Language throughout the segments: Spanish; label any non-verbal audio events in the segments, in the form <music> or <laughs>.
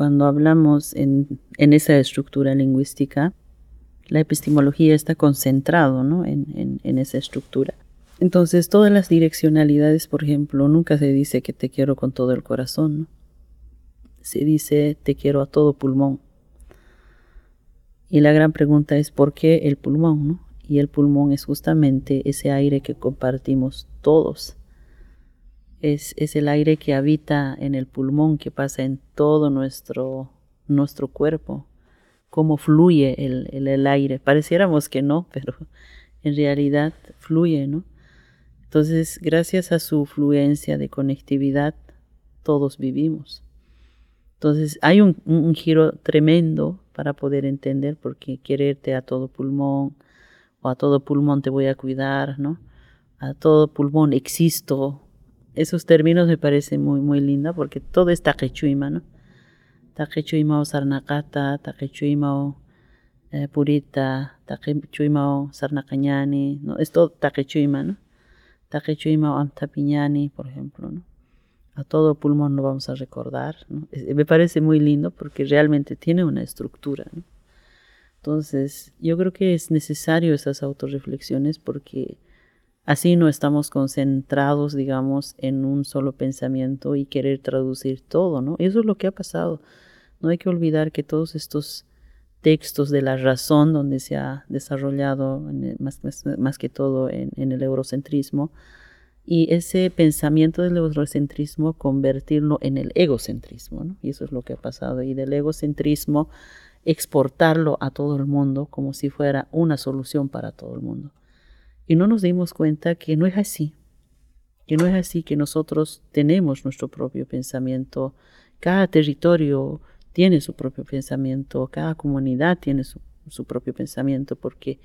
cuando hablamos en, esa estructura lingüística, la epistemología está concentrado ¿no? en, esa estructura. Entonces, todas las direccionalidades, por ejemplo, nunca se dice que te quiero con todo el corazón, se dice te quiero a todo pulmón. Y la gran pregunta es ¿por qué el pulmón? ¿no? Y el pulmón es justamente ese aire que compartimos todos. Es, es, el aire que habita en el pulmón, que pasa en todo nuestro, nuestro cuerpo. Cómo fluye el, el, aire. Pareciéramos que no, <laughs> pero en realidad fluye, ¿no? Entonces, gracias a su fluencia de conectividad, todos vivimos. Entonces hay un, giro tremendo para poder entender porque quererte a todo pulmón o a todo pulmón te voy a cuidar, ¿no? A todo pulmón existo. Esos términos me parecen muy, muy lindos porque todo es taquechuima, ¿no? Taquechuima o sarnacata, taquechuima o eh, purita, taquechuima o sarnacañani, ¿no? Es todo taquechuima, ¿no? Taquechuima o amtapiñani, por ejemplo, ¿no? a todo pulmón lo vamos a recordar. Me parece muy lindo porque realmente tiene una estructura. Entonces, yo creo que es necesario esas autorreflexiones porque así no estamos concentrados, digamos, en un solo pensamiento y querer traducir todo, ¿no? Eso es lo que ha pasado. No hay que olvidar que todos estos textos de la razón, donde se ha desarrollado más, más, que todo en el eurocentrismo, y ese pensamiento del eurocentrismo convertirlo en el egocentrismo, ¿no? y eso es lo que ha pasado, y del egocentrismo exportarlo a todo el mundo como si fuera una solución para todo el mundo. Y no nos dimos cuenta que no es así, que no es así, que nosotros tenemos nuestro propio pensamiento, cada territorio tiene su propio pensamiento, cada comunidad tiene su, su propio pensamiento porque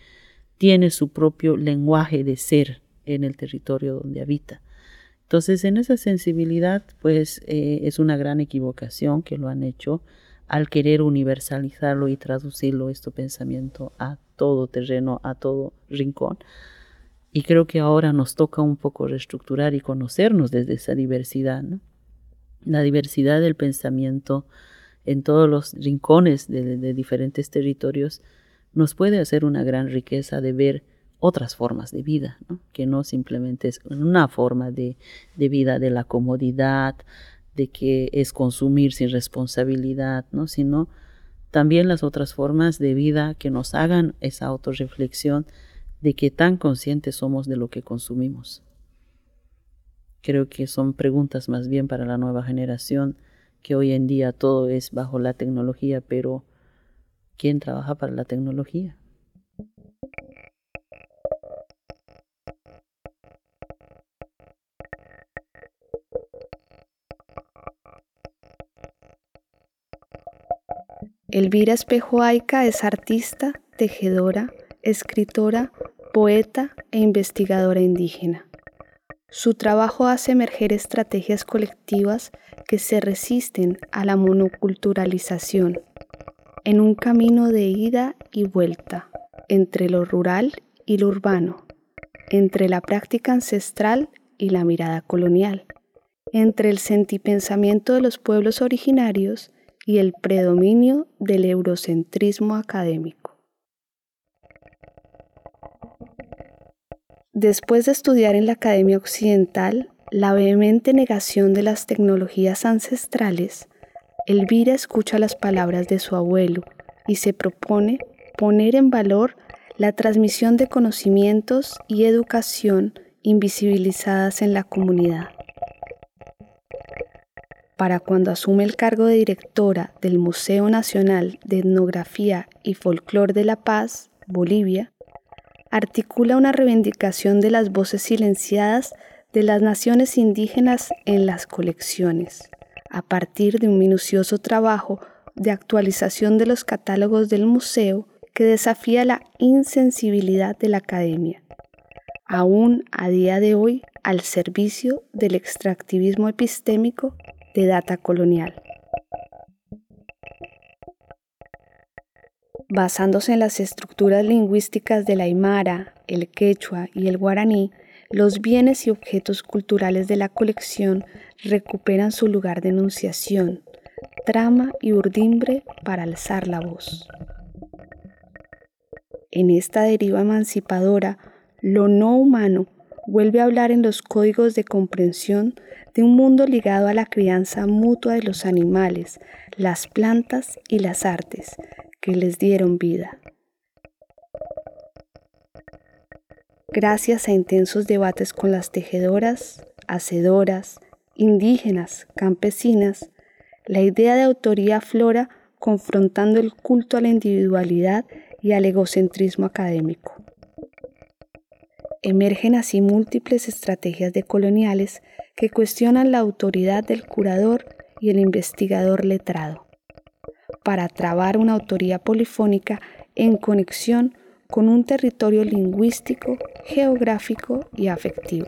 tiene su propio lenguaje de ser, en el territorio donde habita. Entonces, en esa sensibilidad, pues eh, es una gran equivocación que lo han hecho al querer universalizarlo y traducirlo, este pensamiento, a todo terreno, a todo rincón. Y creo que ahora nos toca un poco reestructurar y conocernos desde esa diversidad, La diversidad del pensamiento en todos los rincones de diferentes territorios nos puede hacer una gran riqueza de ver otras formas de vida, que no simplemente es una forma de, vida de la comodidad, de que es consumir sin responsabilidad, ¿no? sino también las otras formas de vida que nos hagan esa autorreflexión de que tan conscientes somos de lo que consumimos. Creo que son preguntas más bien para la nueva generación, que hoy en día todo es bajo la tecnología, pero ¿quién trabaja para la tecnología? Elvira Espejo Aica es artista, tejedora, escritora, poeta e investigadora indígena. Su trabajo hace emerger estrategias colectivas que se resisten a la monoculturalización, en un camino de ida y vuelta entre lo rural y lo urbano, entre la práctica ancestral y la mirada colonial, entre el sentipensamiento de los pueblos originarios y el predominio del eurocentrismo académico. Después de estudiar en la Academia Occidental la vehemente negación de las tecnologías ancestrales, Elvira escucha las palabras de su abuelo y se propone poner en valor la transmisión de conocimientos y educación invisibilizadas en la comunidad. Para cuando asume el cargo de directora del Museo Nacional de Etnografía y Folclor de La Paz, Bolivia, articula una reivindicación de las voces silenciadas de las naciones indígenas en las colecciones, a partir de un minucioso trabajo de actualización de los catálogos del museo que desafía la insensibilidad de la academia, aún a día de hoy al servicio del extractivismo epistémico de data colonial. Basándose en las estructuras lingüísticas del aymara, el quechua y el guaraní, los bienes y objetos culturales de la colección recuperan su lugar de enunciación, trama y urdimbre para alzar la voz. En esta deriva emancipadora, lo no humano vuelve a hablar en los códigos de comprensión de un mundo ligado a la crianza mutua de los animales, las plantas y las artes que les dieron vida. Gracias a intensos debates con las tejedoras, hacedoras, indígenas, campesinas, la idea de autoría aflora confrontando el culto a la individualidad y al egocentrismo académico. Emergen así múltiples estrategias decoloniales que cuestionan la autoridad del curador y el investigador letrado, para trabar una autoría polifónica en conexión con un territorio lingüístico, geográfico y afectivo.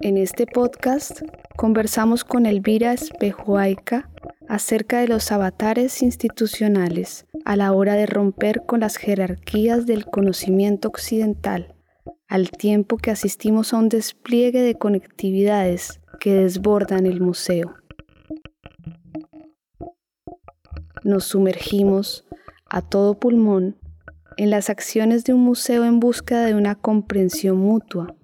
En este podcast conversamos con Elvira Espejoaica acerca de los avatares institucionales a la hora de romper con las jerarquías del conocimiento occidental, al tiempo que asistimos a un despliegue de conectividades que desbordan el museo. Nos sumergimos a todo pulmón en las acciones de un museo en busca de una comprensión mutua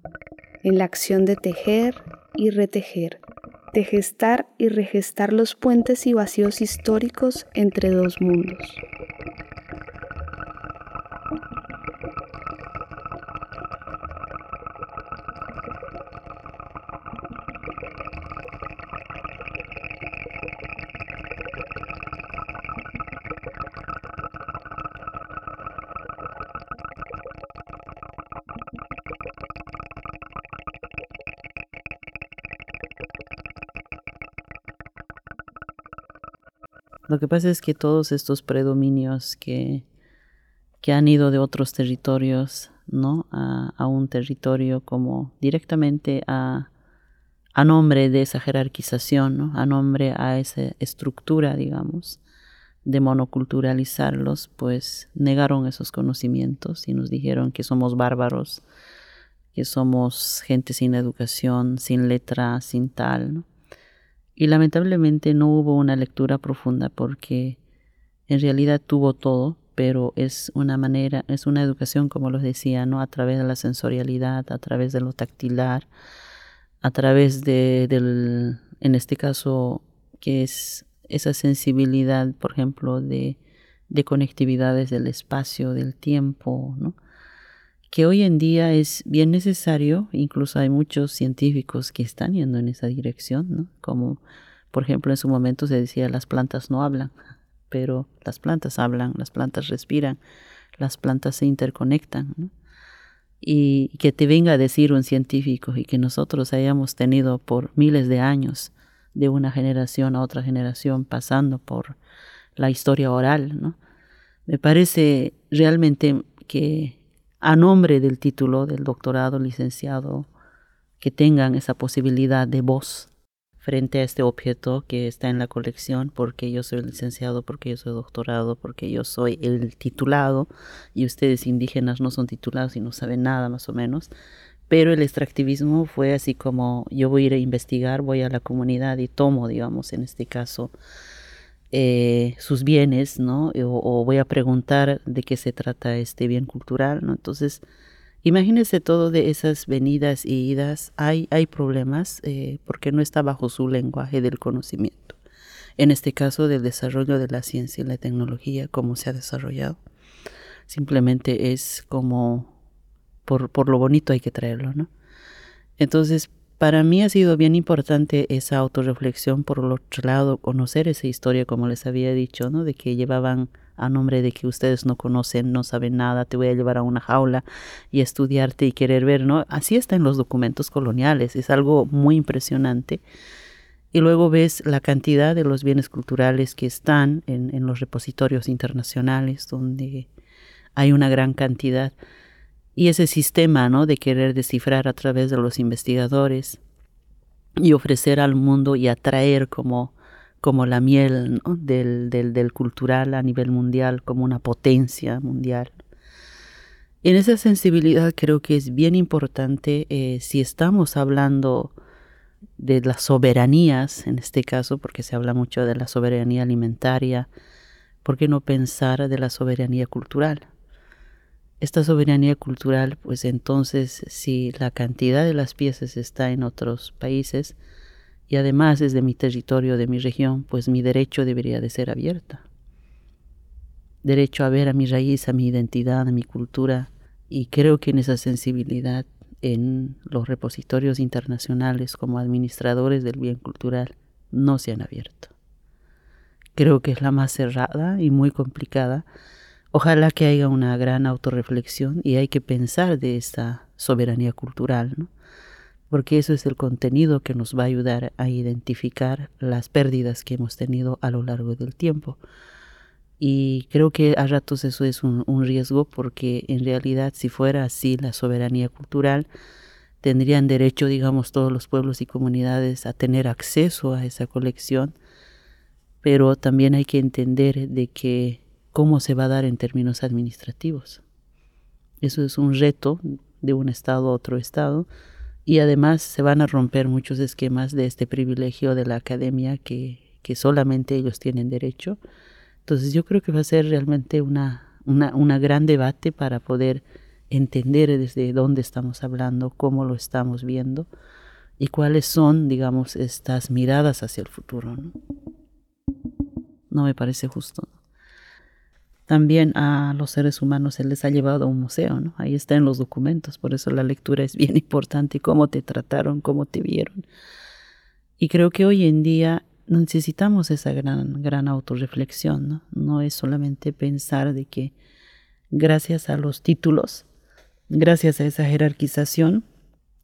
en la acción de tejer y retejer, de gestar y regestar los puentes y vacíos históricos entre dos mundos. Que pasa es que todos estos predominios que, que han ido de otros territorios ¿no? a, un territorio como directamente a, a nombre de esa jerarquización, ¿no? a nombre a esa estructura, digamos, de monoculturalizarlos, pues negaron esos conocimientos y nos dijeron que somos bárbaros, que somos gente sin educación, sin letra, sin tal. ¿no? Y lamentablemente no hubo una lectura profunda porque en realidad tuvo todo, pero es una manera, es una educación, como los decía, ¿no? A través de la sensorialidad, a través de lo tactilar, a través de, del, en este caso, que es esa sensibilidad, por ejemplo, de, de conectividades del espacio, del tiempo, ¿no? Que hoy en día es bien necesario, incluso hay muchos científicos que están yendo en esa dirección, ¿no? Como por ejemplo en su momento se decía las plantas no hablan, <laughs> pero las plantas hablan, las plantas respiran, las plantas se interconectan. Y que te venga a decir un científico y que nosotros hayamos tenido por miles de años de una generación a otra generación pasando por la historia oral, ¿no? Me parece realmente que a nombre del título del doctorado, licenciado, que tengan esa posibilidad de voz frente a este objeto que está en la colección, porque yo soy licenciado, porque yo soy doctorado, porque yo soy el titulado, y ustedes indígenas no son titulados y no saben nada más o menos. Pero el extractivismo fue así como yo voy a ir a investigar, voy a la comunidad y tomo, digamos, en este caso, eh, sus bienes, ¿no? O, voy a preguntar de qué se trata este bien cultural, ¿no? Entonces, imagínense todo de esas venidas y idas. Hay, hay problemas eh, porque no está bajo su lenguaje del conocimiento. En este caso, del desarrollo de la ciencia y la tecnología, cómo se ha desarrollado. Simplemente es como por, por lo bonito hay que traerlo, ¿no? Entonces, para mí ha sido bien importante esa autorreflexión, por otro lado, conocer esa historia, como les había dicho, ¿no? De que llevaban a nombre de que ustedes no conocen, no saben nada, te voy a llevar a una jaula y estudiarte y querer ver, ¿no? Así está en los documentos coloniales, es algo muy impresionante. Y luego ves la cantidad de los bienes culturales que están en, en los repositorios internacionales, donde hay una gran cantidad y ese sistema ¿no? de querer descifrar a través de los investigadores y ofrecer al mundo y atraer como, como la miel del, del, cultural a nivel mundial, como una potencia mundial. En esa sensibilidad creo que es bien importante eh, si estamos hablando de las soberanías, en este caso, porque se habla mucho de la soberanía alimentaria, ¿por qué no pensar de la soberanía cultural? Esta soberanía cultural, pues entonces si la cantidad de las piezas está en otros países y además es de mi territorio, de mi región, pues mi derecho debería de ser abierta derecho a ver a mi raíz, a mi identidad, a mi cultura. Y creo que en esa sensibilidad en los repositorios internacionales como administradores del bien cultural no se han abierto. Creo que es la más cerrada y muy complicada. Ojalá que haya una gran autorreflexión y hay que pensar de esta soberanía cultural, ¿no? porque eso es el contenido que nos va a ayudar a identificar las pérdidas que hemos tenido a lo largo del tiempo. Y creo que a ratos eso es un, riesgo porque en realidad si fuera así la soberanía cultural, tendrían derecho, digamos, todos los pueblos y comunidades a tener acceso a esa colección, pero también hay que entender de que cómo se va a dar en términos administrativos. Eso es un reto de un estado a otro estado y además se van a romper muchos esquemas de este privilegio de la academia que, que solamente ellos tienen derecho entonces yo creo que va a ser realmente una, una, gran debate para poder entender desde dónde estamos hablando, cómo lo estamos viendo y cuáles son, digamos, estas miradas hacia el futuro. No, me parece justo. También a los seres humanos se les ha llevado a un museo, ¿no? Ahí está en los documentos, por eso la lectura es bien <laughs> importante, cómo te trataron, cómo te vieron. Y creo que hoy en día necesitamos esa gran, gran autorreflexión, ¿no? No es solamente pensar de que gracias a los títulos, gracias a esa jerarquización,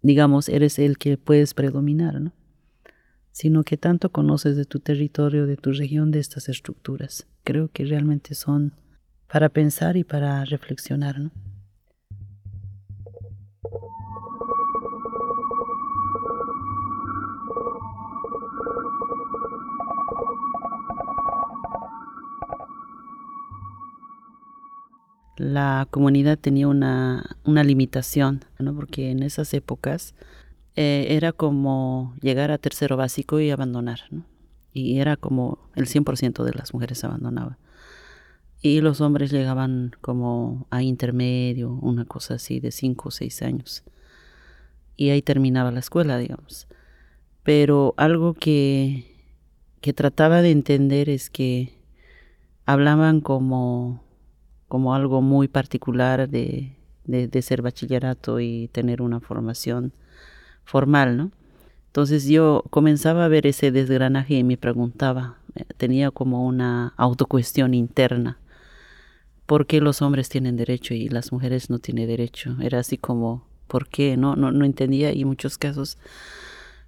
digamos, eres el que puedes predominar, ¿no? Sino que tanto conoces de tu territorio, de tu región, de estas estructuras. Creo que realmente son para pensar y para reflexionar, ¿no? la comunidad tenía una, una limitación, ¿no? porque en esas épocas eh, era como llegar a tercero básico y abandonar, ¿no? y era como el 100% de las mujeres abandonaban. Y los hombres llegaban como a intermedio, una cosa así de 5 o 6 años. Y ahí terminaba la escuela, digamos. Pero algo que, que trataba de entender es que hablaban como como algo muy particular de, de, ser bachillerato y tener una formación formal, ¿no? Entonces yo comenzaba a ver ese desgranaje y me preguntaba, eh, tenía como una autocuestión interna, ¿por qué los hombres tienen derecho y las mujeres no tienen derecho? Era así como, ¿por qué? No, no, no entendía y en muchos casos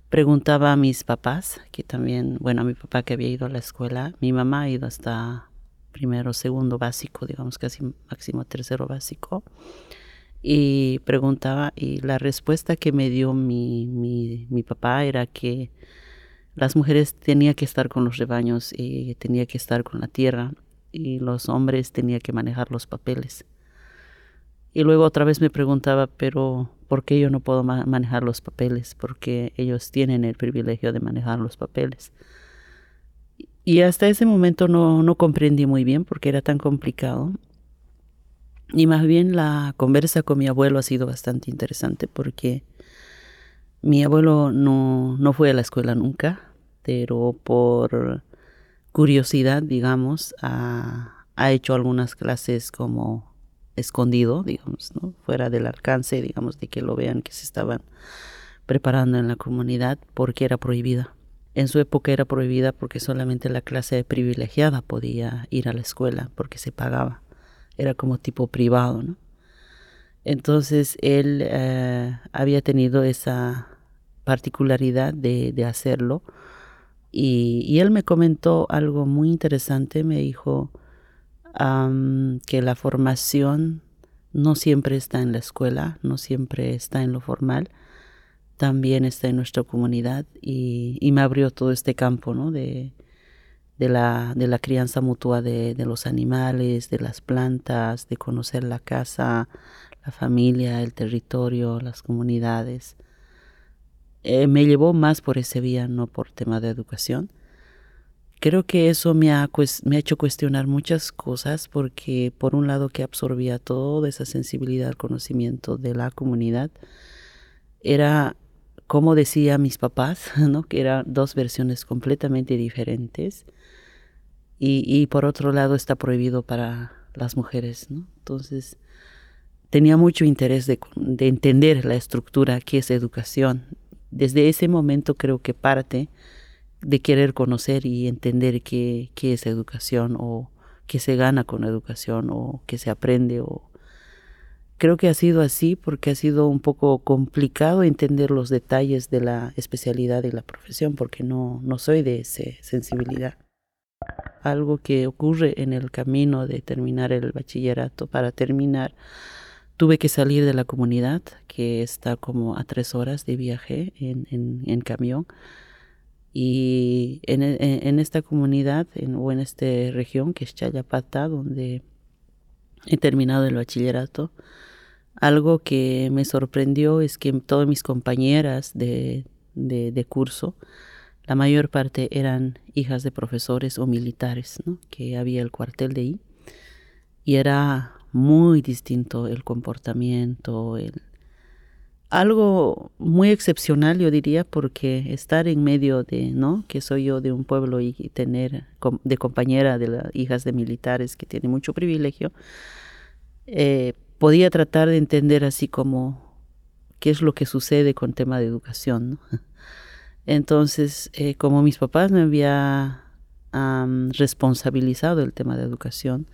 preguntaba a mis papás, que también, bueno, a mi papá que había ido a la escuela, mi mamá ha ido hasta primero, segundo básico, digamos casi máximo tercero básico. Y preguntaba, y la respuesta que me dio mi, mi, mi papá era que las mujeres tenían que estar con los rebaños y tenía que estar con la tierra y los hombres tenían que manejar los papeles. Y luego otra vez me preguntaba, pero ¿por qué yo no puedo manejar los papeles? Porque ellos tienen el privilegio de manejar los papeles. Y hasta ese momento no, no comprendí muy bien porque era tan complicado. Y más bien la conversa con mi abuelo ha sido bastante interesante porque mi abuelo no, no fue a la escuela nunca, pero por curiosidad, digamos, ha, hecho algunas clases como escondido, digamos, fuera del alcance, digamos, de que lo vean que se estaban preparando en la comunidad porque era prohibida. En su época era prohibida porque solamente la clase privilegiada podía ir a la escuela porque se pagaba. Era como tipo privado, ¿no? Entonces él eh, había tenido esa particularidad de, hacerlo y, él me comentó algo muy interesante. Me dijo que la formación no siempre está en la escuela, no siempre está en lo formal, también está en nuestra comunidad y, me abrió todo este campo ¿no? de, de, la, de la crianza mutua de, de, los animales, de las plantas, de conocer la casa, la familia, el territorio, las comunidades. Eh, me llevó más por ese vía, no por tema de educación. Creo que eso me ha, me ha hecho cuestionar muchas cosas porque por un lado que absorbía toda esa sensibilidad, conocimiento de la comunidad, era como decía mis papás, <laughs> ¿no? que eran dos versiones completamente diferentes. Y, y, por otro lado está prohibido para las mujeres. ¿no? Entonces tenía mucho interés de, de entender la estructura que es educación. Desde ese momento creo que parte de querer conocer y entender qué, es educación o qué se gana con educación o qué se aprende o creo que ha sido así porque ha sido un poco complicado entender los detalles de la especialidad y la profesión porque no, no soy de esa sensibilidad. Algo que ocurre en el camino de terminar el bachillerato, para terminar, tuve que salir de la comunidad, que está como a tres horas de viaje en, en, en camión y en, en, esta comunidad o en esta región que es Chayapata, donde he terminado el bachillerato, algo que me sorprendió es que todas mis compañeras de, de, de curso, la mayor parte eran hijas de profesores o militares, ¿no? que había el cuartel de ahí, y era muy distinto el comportamiento, algo muy excepcional, yo diría, porque estar en medio de, ¿no? Que soy yo de un pueblo y tener de compañera de las hijas de militares que tiene mucho privilegio, eh, podía tratar de entender así como qué es lo que sucede con tema de educación, <laughs> Entonces, eh, como mis papás me habían responsabilizado el tema de educación,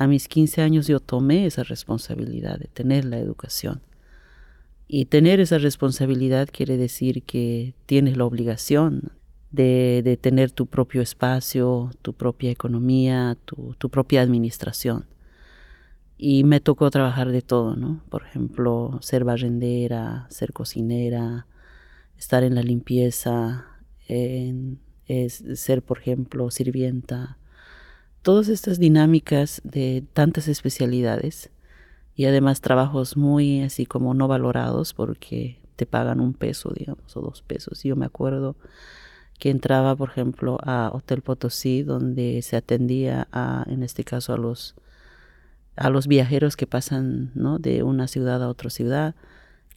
a mis 15 años yo tomé esa responsabilidad de tener la educación. Y tener esa responsabilidad quiere decir que tienes la obligación de, tener tu propio espacio, tu propia economía, tu, propia administración. Y me tocó trabajar de todo, ¿no? Por ejemplo, ser barrendera, ser cocinera, estar en la limpieza, ser, por ejemplo, sirvienta. Todas estas dinámicas de tantas especialidades y además trabajos muy así como no valorados porque te pagan un peso, digamos, o dos pesos. Yo me acuerdo que entraba, por ejemplo, a Hotel Potosí, donde se atendía a, en este caso, a los, a los viajeros que pasan ¿no? de una ciudad a otra ciudad,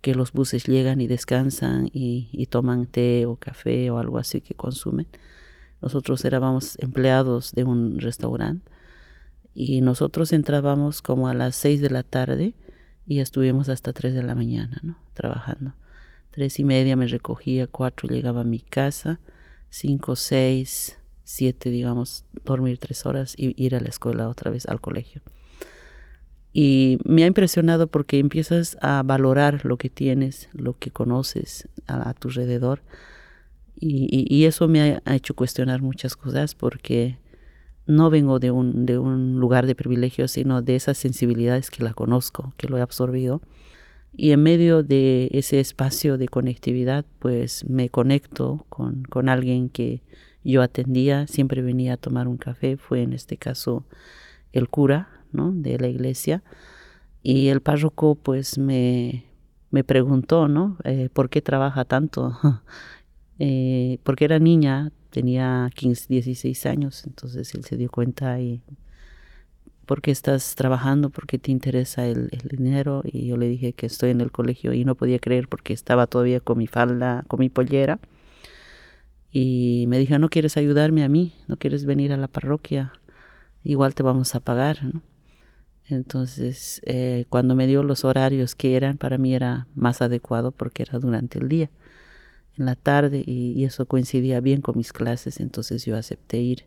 que los buses llegan y descansan y, y toman té o café o algo así que consumen. Nosotros éramos empleados de un restaurante y nosotros entrábamos como a las seis de la tarde y estuvimos hasta tres de la mañana, ¿no? Trabajando. Tres y media me recogía, cuatro llegaba a mi casa, cinco, seis, siete, digamos, dormir tres horas y ir a la escuela otra vez al colegio. Y me ha impresionado porque empiezas a valorar lo que tienes, lo que conoces a, tu alrededor. Y, eso me ha hecho cuestionar muchas cosas porque no vengo de un, de un lugar de privilegio, sino de esas sensibilidades que la conozco, que lo he absorbido. Y en medio de ese espacio de conectividad, pues me conecto con, con alguien que yo atendía, siempre venía a tomar un café, fue en este caso el cura ¿no? de la iglesia. Y el párroco pues me, me preguntó, ¿no? Eh, ¿Por qué trabaja tanto? <laughs> eh, porque era niña, tenía 15, 16 años, entonces él se dio cuenta y ¿por qué estás trabajando? ¿Por qué te interesa el, dinero? Y yo le dije que estoy en el colegio y no podía creer porque estaba todavía con mi falda, con mi pollera. Y me dijo, ¿no quieres ayudarme a mí? ¿No quieres venir a la parroquia? Igual te vamos a pagar, Entonces, eh, cuando me dio los horarios que eran, para mí era más adecuado porque era durante el día en la tarde y, eso coincidía bien con mis clases, entonces yo acepté ir.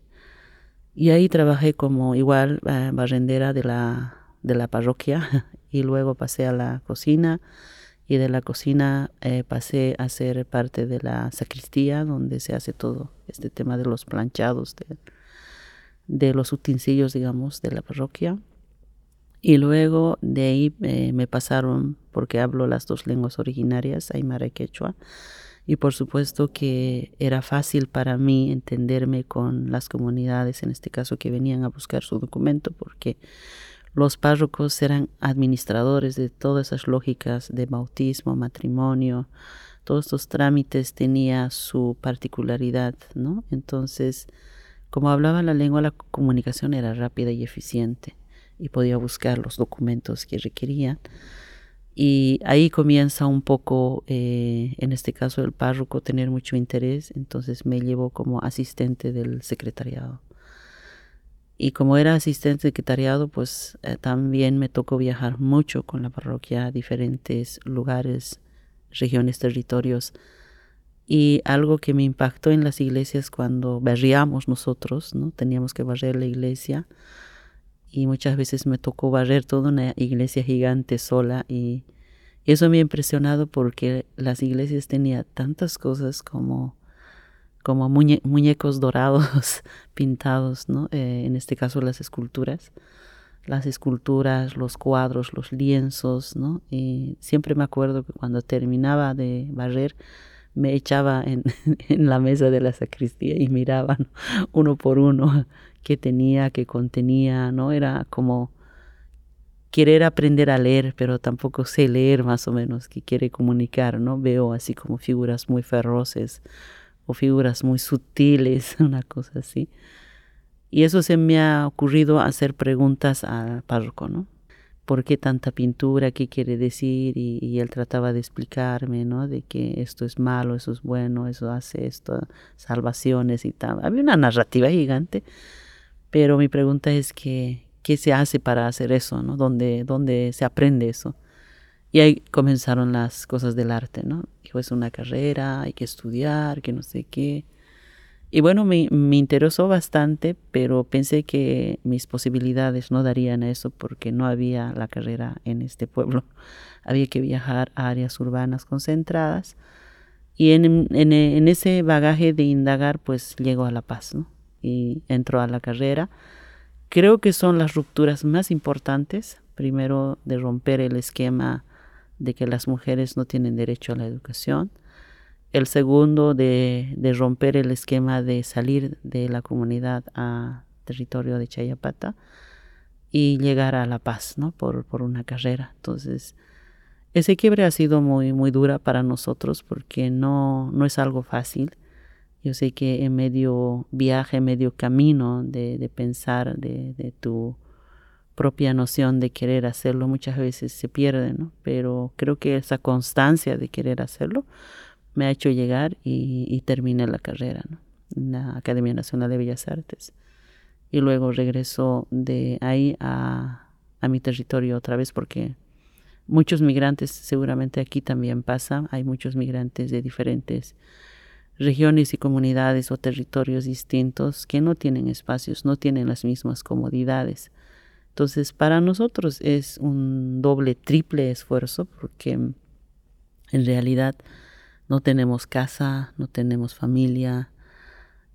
Y ahí trabajé como igual uh, barrendera de la, de la parroquia <laughs> y luego pasé a la cocina y de la cocina eh, pasé a ser parte de la sacristía donde se hace todo este tema de los planchados, de, de los utensilios, digamos, de la parroquia. Y luego de ahí eh, me pasaron, porque hablo las dos lenguas originarias, aymara y quechua, y por supuesto que era fácil para mí entenderme con las comunidades, en este caso que venían a buscar su documento, porque los párrocos eran administradores de todas esas lógicas de bautismo, matrimonio, todos estos trámites tenía su particularidad, ¿no? Entonces, como hablaba la lengua, la comunicación era rápida y eficiente y podía buscar los documentos que requerían. Y ahí comienza un poco, eh, en este caso el párroco, tener mucho interés, entonces me llevó como asistente del secretariado. Y como era asistente secretariado, pues eh, también me tocó viajar mucho con la parroquia a diferentes lugares, regiones, territorios. Y algo que me impactó en las iglesias cuando barríamos nosotros, ¿no? Teníamos que barrer la iglesia y muchas veces me tocó barrer toda una iglesia gigante sola y, eso me ha impresionado porque las iglesias tenían tantas cosas como como muñecos dorados <laughs> pintados, ¿no? Eh, en este caso las esculturas, las esculturas, los cuadros, los lienzos, ¿no? Y siempre me acuerdo que cuando terminaba de barrer, me echaba en, <laughs> en la mesa de la sacristía y miraban uno por uno qué tenía, qué contenía, ¿no? Era como querer aprender a leer, pero tampoco sé leer más o menos, que quiere comunicar, ¿no? Veo así como figuras muy feroces, o figuras muy sutiles, <laughs> una cosa así. Y eso se me ha ocurrido hacer preguntas al párroco, ¿no? ¿Por qué tanta pintura? ¿Qué quiere decir? Y, él trataba de explicarme, ¿no? De que esto es malo, eso es bueno, eso hace esto, salvaciones y tal. Había una narrativa gigante, pero mi pregunta es que, ¿qué se hace para hacer eso, ¿no? ¿Dónde, dónde se aprende eso? Y ahí comenzaron las cosas del arte, ¿no? Que es una carrera, hay que estudiar, que no sé qué. Y bueno, me, me, interesó bastante, pero pensé que mis posibilidades no darían a eso porque no había la carrera en este pueblo. <laughs> Había que viajar a áreas urbanas concentradas. Y en, en, en ese bagaje de indagar, pues llego a La Paz, ¿no? Y entro a la carrera. Creo que son las rupturas más importantes. Primero, de romper el esquema de que las mujeres no tienen derecho a la educación. El segundo, de, de romper el esquema de salir de la comunidad a territorio de Chayapata y llegar a la paz, ¿no? Por, por una carrera. Entonces, ese quiebre ha sido muy, muy dura para nosotros porque no, no es algo fácil. Yo sé que en medio viaje, en medio camino de, pensar de, tu propia noción de querer hacerlo muchas veces se pierde, ¿no? Pero creo que esa constancia de querer hacerlo me ha hecho llegar y, y terminé la carrera, ¿no? En la Academia Nacional de Bellas Artes. Y luego regreso de ahí a, a mi territorio otra vez porque muchos migrantes, seguramente aquí también pasa, hay muchos migrantes de diferentes regiones y comunidades o territorios distintos que no tienen espacios, no tienen las mismas comodidades. Entonces, para nosotros es un doble, triple esfuerzo porque en realidad no tenemos casa, no tenemos familia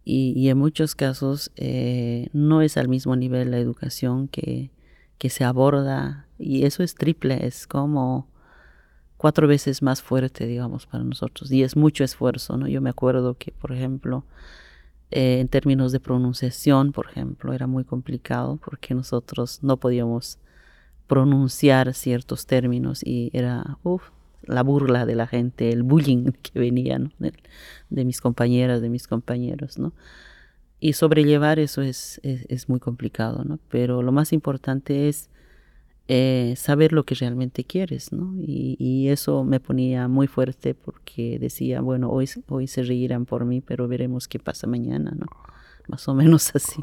y, en muchos casos eh, no es al mismo nivel la educación que, que se aborda y eso es triple, es como cuatro veces más fuerte, digamos, para nosotros y es mucho esfuerzo, ¿no? Yo me acuerdo que, por ejemplo, eh, en términos de pronunciación, por ejemplo, era muy complicado porque nosotros no podíamos pronunciar ciertos términos y era la burla de la gente, el bullying <laughs> que venía de, mis compañeras, de mis compañeros, ¿no? Y sobrellevar eso es, es, es muy complicado, ¿no? Pero lo más importante es eh, saber lo que realmente quieres, ¿no? Y, eso me ponía muy fuerte porque decía, bueno, hoy, hoy se reirán por mí, pero veremos qué pasa mañana, ¿no? Más o menos <laughs> así.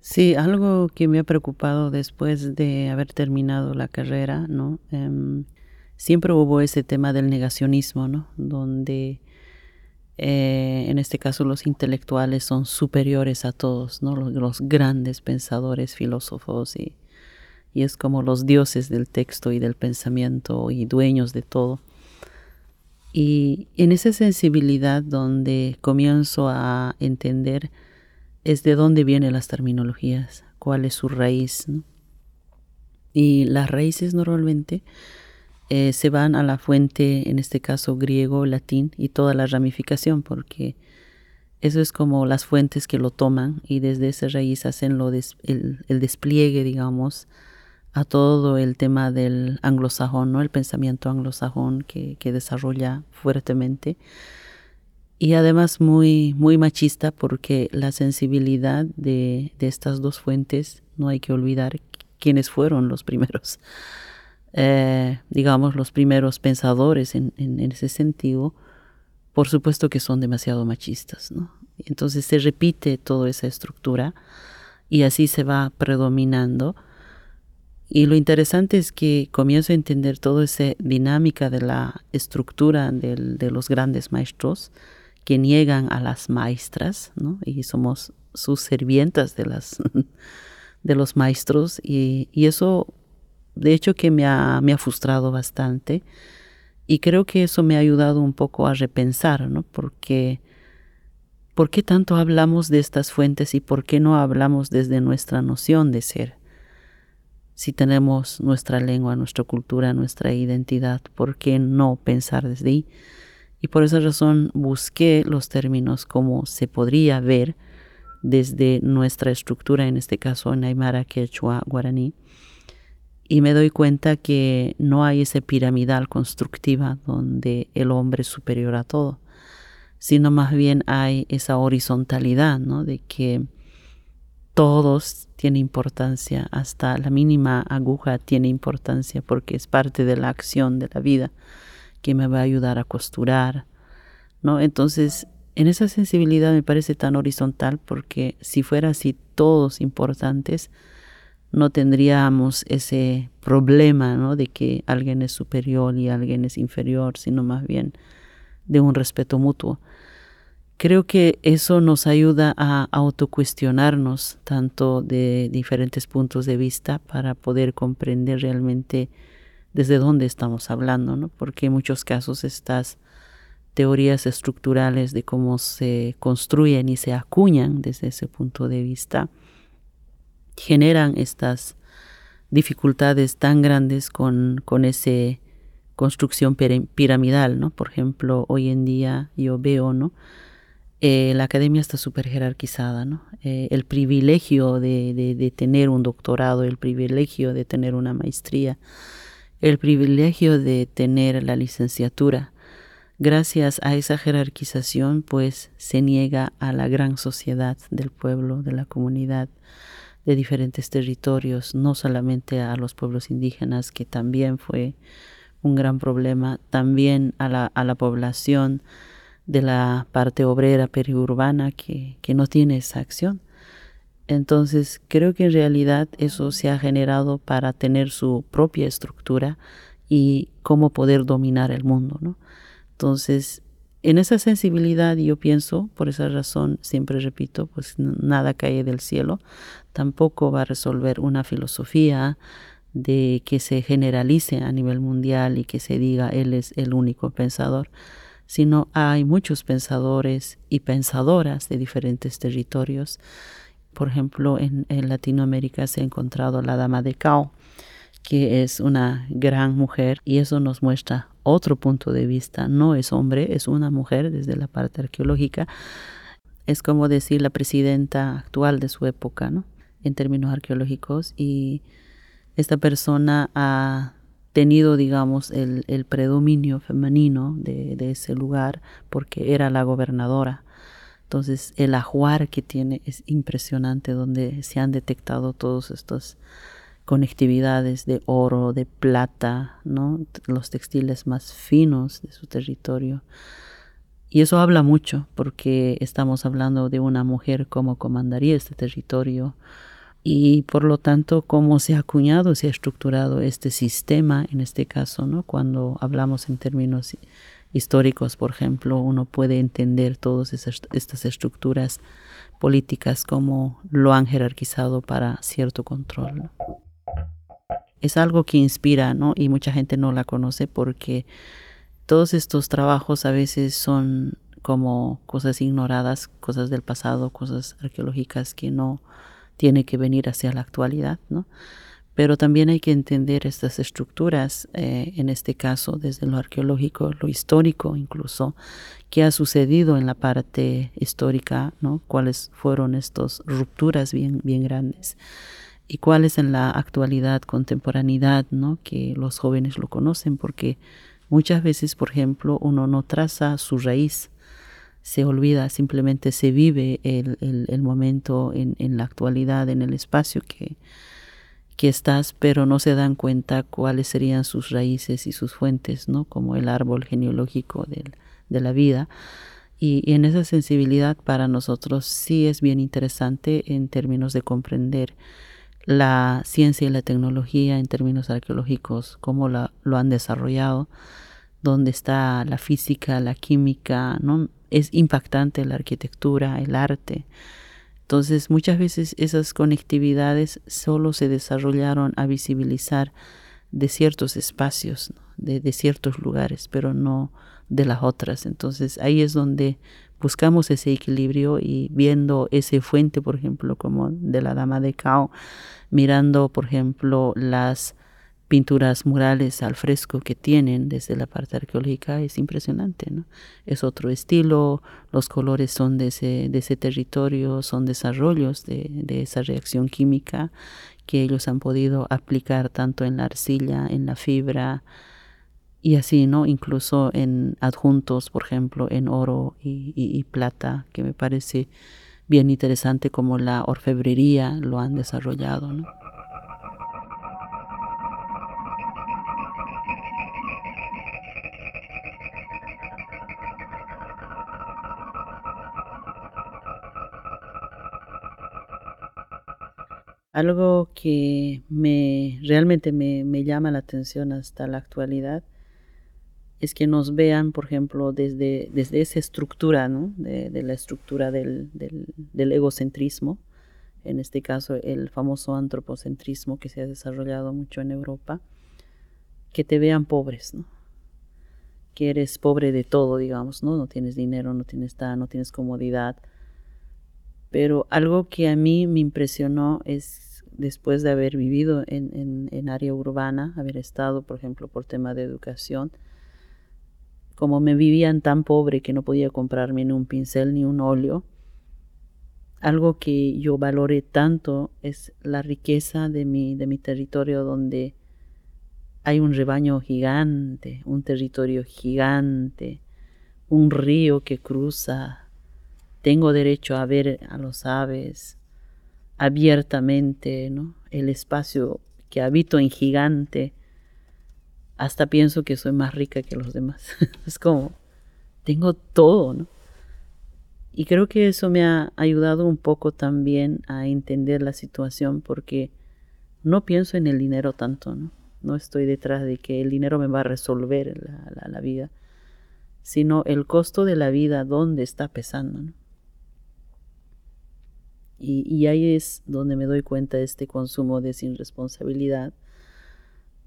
Sí, algo que me ha preocupado después de haber terminado la carrera, ¿no? Em, siempre hubo ese tema del negacionismo, ¿no? Donde eh, en este caso los intelectuales son superiores a todos, los, grandes pensadores, filósofos y, es como los dioses del texto y del pensamiento y dueños de todo. Y en esa sensibilidad donde comienzo a entender es de dónde vienen las terminologías, cuál es su raíz. Y las raíces normalmente eh, se van a la fuente, en este caso griego, latín y toda la ramificación, porque eso es como las fuentes que lo toman y desde esa raíz hacen lo el, despliegue, digamos, a todo el tema del anglosajón, ¿no? el pensamiento anglosajón que, que desarrolla fuertemente. Y además muy, muy machista porque la sensibilidad de, de estas dos fuentes, no hay que olvidar quiénes fueron los primeros, eh, digamos, los primeros pensadores en, ese sentido, por supuesto que son demasiado machistas, ¿no? Entonces se repite toda esa estructura y así se va predominando. Y lo interesante es que comienzo a entender toda esa dinámica de la estructura de los grandes maestros que niegan a las maestras, ¿no? Y somos sus servientas de, las, <laughs> de los maestros. Y, eso, de hecho, que me ha, me ha frustrado bastante. Y creo que eso me ha ayudado un poco a repensar, ¿no? Porque ¿Por qué tanto hablamos de estas fuentes y por qué no hablamos desde nuestra noción de ser? Si tenemos nuestra lengua, nuestra cultura, nuestra identidad, ¿por qué no pensar desde ahí? Y por esa razón busqué los términos como se podría ver desde nuestra estructura, en este caso en Aymara, Quechua, Guaraní, y me doy cuenta que no hay esa piramidal constructiva donde el hombre es superior a todo sino más bien hay esa horizontalidad, ¿no? De que todos tienen importancia, hasta la mínima aguja tiene importancia porque es parte de la acción de la vida que me va a ayudar a costurar, ¿no? Entonces, en esa sensibilidad me parece tan horizontal porque si fuera así todos importantes, no tendríamos ese problema, ¿no? De que alguien es superior y alguien es inferior, sino más bien de un respeto mutuo. Creo que eso nos ayuda a autocuestionarnos tanto de diferentes puntos de vista para poder comprender realmente desde dónde estamos hablando, ¿no? Porque en muchos casos estas teorías estructurales de cómo se construyen y se acuñan desde ese punto de vista generan estas dificultades tan grandes con, con esa construcción piramidal, ¿no? Por ejemplo, hoy en día yo veo, ¿no? Eh, la academia está súper jerarquizada, ¿no? Eh, el privilegio de, de, tener un doctorado, el privilegio de tener una maestría, el privilegio de tener la licenciatura. Gracias a esa jerarquización, pues se niega a la gran sociedad del pueblo, de la comunidad, de diferentes territorios, no solamente a los pueblos indígenas, que también fue un gran problema, también a la, a la población de la parte obrera periurbana que, que no tiene esa acción. Entonces creo que en realidad eso se ha generado para tener su propia estructura y cómo poder dominar el mundo. ¿no? Entonces, en esa sensibilidad yo pienso, por esa razón siempre repito, pues nada cae del cielo, tampoco va a resolver una filosofía de que se generalice a nivel mundial y que se diga él es el único pensador sino hay muchos pensadores y pensadoras de diferentes territorios. Por ejemplo, en, Latinoamérica se ha encontrado la Dama de Cao, que es una gran mujer y eso nos muestra otro punto de vista. No es hombre, es una mujer desde la parte arqueológica. Es como decir la presidenta actual de su época, ¿no? En términos arqueológicos. Y esta persona ha tenido, digamos, el, predominio femenino de, ese lugar porque era la gobernadora. Entonces, el ajuar que tiene es impresionante, donde se han detectado todos estos conectividades de oro, de plata, ¿no? los textiles más finos de su territorio. Y eso habla mucho porque estamos hablando de una mujer como comandaría este territorio, y por lo tanto cómo se ha acuñado, se ha estructurado este sistema, en este caso. Cuando hablamos en términos históricos, por ejemplo, uno puede entender todas estas estructuras políticas como lo han jerarquizado para cierto control. Es algo que inspira, ¿no? Y mucha gente no la conoce porque todos estos trabajos a veces son como cosas ignoradas, cosas del pasado, cosas arqueológicas que no, tiene que venir hacia la actualidad, ¿no? Pero también hay que entender estas estructuras, eh, en este caso desde lo arqueológico, lo histórico incluso, qué ha sucedido en la parte histórica, ¿no? cuáles fueron estas rupturas bien, bien grandes y cuáles en la actualidad, contemporaneidad, ¿no? que los jóvenes lo conocen, porque muchas veces, por ejemplo, uno no traza su raíz, se olvida, simplemente se vive el, el, momento en, en la actualidad, en el espacio que que estás, pero no se dan cuenta cuáles serían sus raíces y sus fuentes, ¿no? Como el árbol genealógico de la vida. Y, en esa sensibilidad para nosotros sí es bien interesante en términos de comprender la ciencia y la tecnología en términos arqueológicos, cómo la, lo han desarrollado, dónde está la física, la química, ¿no? Es impactante la arquitectura, el arte, entonces muchas veces esas conectividades solo se desarrollaron a visibilizar de ciertos espacios, de, ciertos lugares, pero no de las otras. Entonces ahí es donde buscamos ese equilibrio y viendo ese fuente, por ejemplo, como de la Dama de Cao, mirando, por ejemplo, las pinturas murales al fresco que tienen desde la parte arqueológica es impresionante, ¿no? Es otro estilo, los colores son de ese, de ese territorio, son desarrollos de, de esa reacción química que ellos han podido aplicar tanto en la arcilla, en la fibra, y así, ¿no? Incluso en adjuntos, por ejemplo, en oro y, plata, que me parece bien interesante como la orfebrería lo han desarrollado, ¿no? Algo que me realmente me, llama la atención hasta la actualidad es que nos vean, por ejemplo, desde, desde esa estructura, ¿no? de, la estructura del, del, egocentrismo, en este caso el famoso antropocentrismo que se ha desarrollado mucho en Europa, que te vean pobres, ¿no? que eres pobre de todo, digamos, ¿no? No tienes dinero, no tienes nada, no tienes comodidad. Pero algo que a mí me impresionó es después de haber vivido en, en, área urbana, haber estado, por ejemplo, por tema de educación, como me vivían tan pobre que no podía comprarme ni un pincel ni un óleo, algo que yo valoré tanto es la riqueza de mi, de mi territorio donde hay un rebaño gigante, un territorio gigante, un río que cruza, tengo derecho a ver a los aves, abiertamente, ¿no? El espacio que habito en gigante, hasta pienso que soy más rica que los demás. <laughs> es como, tengo todo, ¿no? Y creo que eso me ha ayudado un poco también a entender la situación porque no pienso en el dinero tanto, ¿no? No estoy detrás de que el dinero me va a resolver la, vida, sino el costo de la vida, dónde está pesando, ¿no? Y, ahí es donde me doy cuenta de este consumo de sin responsabilidad,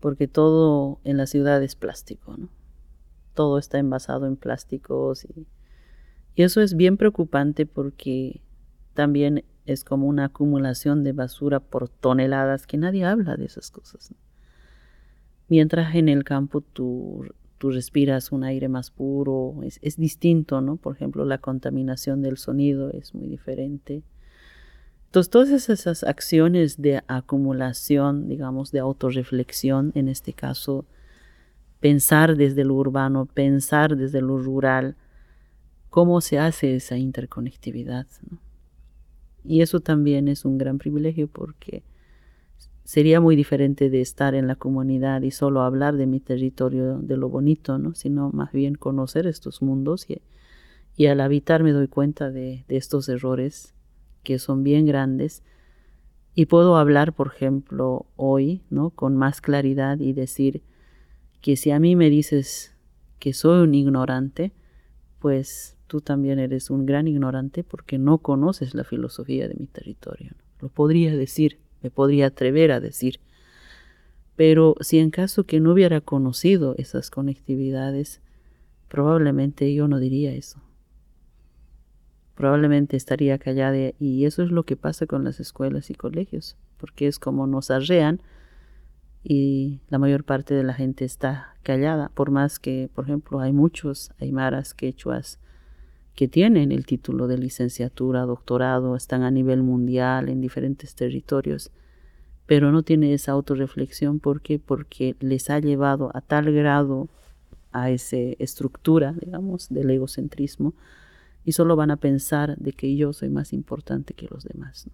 porque todo en la ciudad es plástico, ¿no? Todo está envasado en plásticos y, eso es bien preocupante porque también es como una acumulación de basura por toneladas que nadie habla de esas cosas. Mientras en el campo tú, tú, respiras un aire más puro, es, es distinto, ¿no? Por ejemplo, la contaminación del sonido es muy diferente entonces, todas esas acciones de acumulación, digamos, de autorreflexión, en este caso, pensar desde lo urbano, pensar desde lo rural, cómo se hace esa interconectividad. Y eso también es un gran privilegio porque sería muy diferente de estar en la comunidad y solo hablar de mi territorio, de lo bonito, ¿no? sino más bien conocer estos mundos y, y al habitar me doy cuenta de, de estos errores que son bien grandes y puedo hablar, por ejemplo, hoy, ¿no? Con más claridad y decir que si a mí me dices que soy un ignorante, pues tú también eres un gran ignorante porque no conoces la filosofía de mi territorio. Lo podría decir, me podría atrever a decir. Pero si en caso que no hubiera conocido esas conectividades, probablemente yo no diría eso probablemente estaría callada y eso es lo que pasa con las escuelas y colegios, porque es como nos arrean y la mayor parte de la gente está callada, por más que, por ejemplo, hay muchos aymaras, quechuas, que tienen el título de licenciatura, doctorado, están a nivel mundial en diferentes territorios, pero no tiene esa autorreflexión ¿por qué? porque les ha llevado a tal grado a esa estructura, digamos, del egocentrismo, y solo van a pensar de que yo soy más importante que los demás.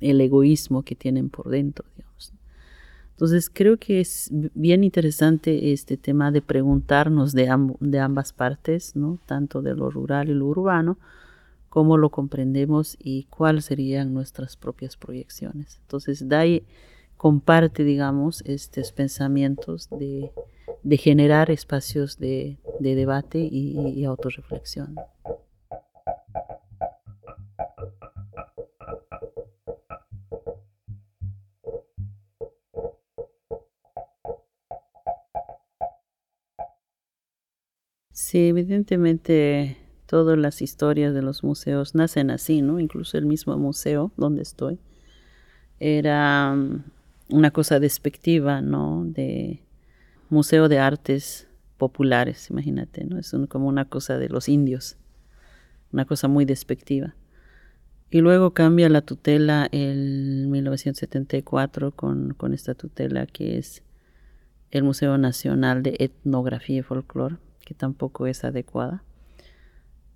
El egoísmo que tienen por dentro, digamos. Entonces creo que es bien interesante este tema de preguntarnos de, de ambas partes, ¿no? tanto de lo rural y lo urbano, cómo lo comprendemos y cuáles serían nuestras propias proyecciones. Entonces Dai comparte, digamos, estos pensamientos de, generar espacios de, debate y, y autorreflexión. Sí, evidentemente todas las historias de los museos nacen así, ¿no? Incluso el mismo museo donde estoy era mm, una cosa despectiva, ¿no? De museo de artes populares, imagínate, ¿no? Es como una cosa de los indios, una cosa muy despectiva. Y luego cambia la tutela en 1974 con, esta tutela que es el Museo Nacional de Etnografía y Folclore que tampoco es adecuada.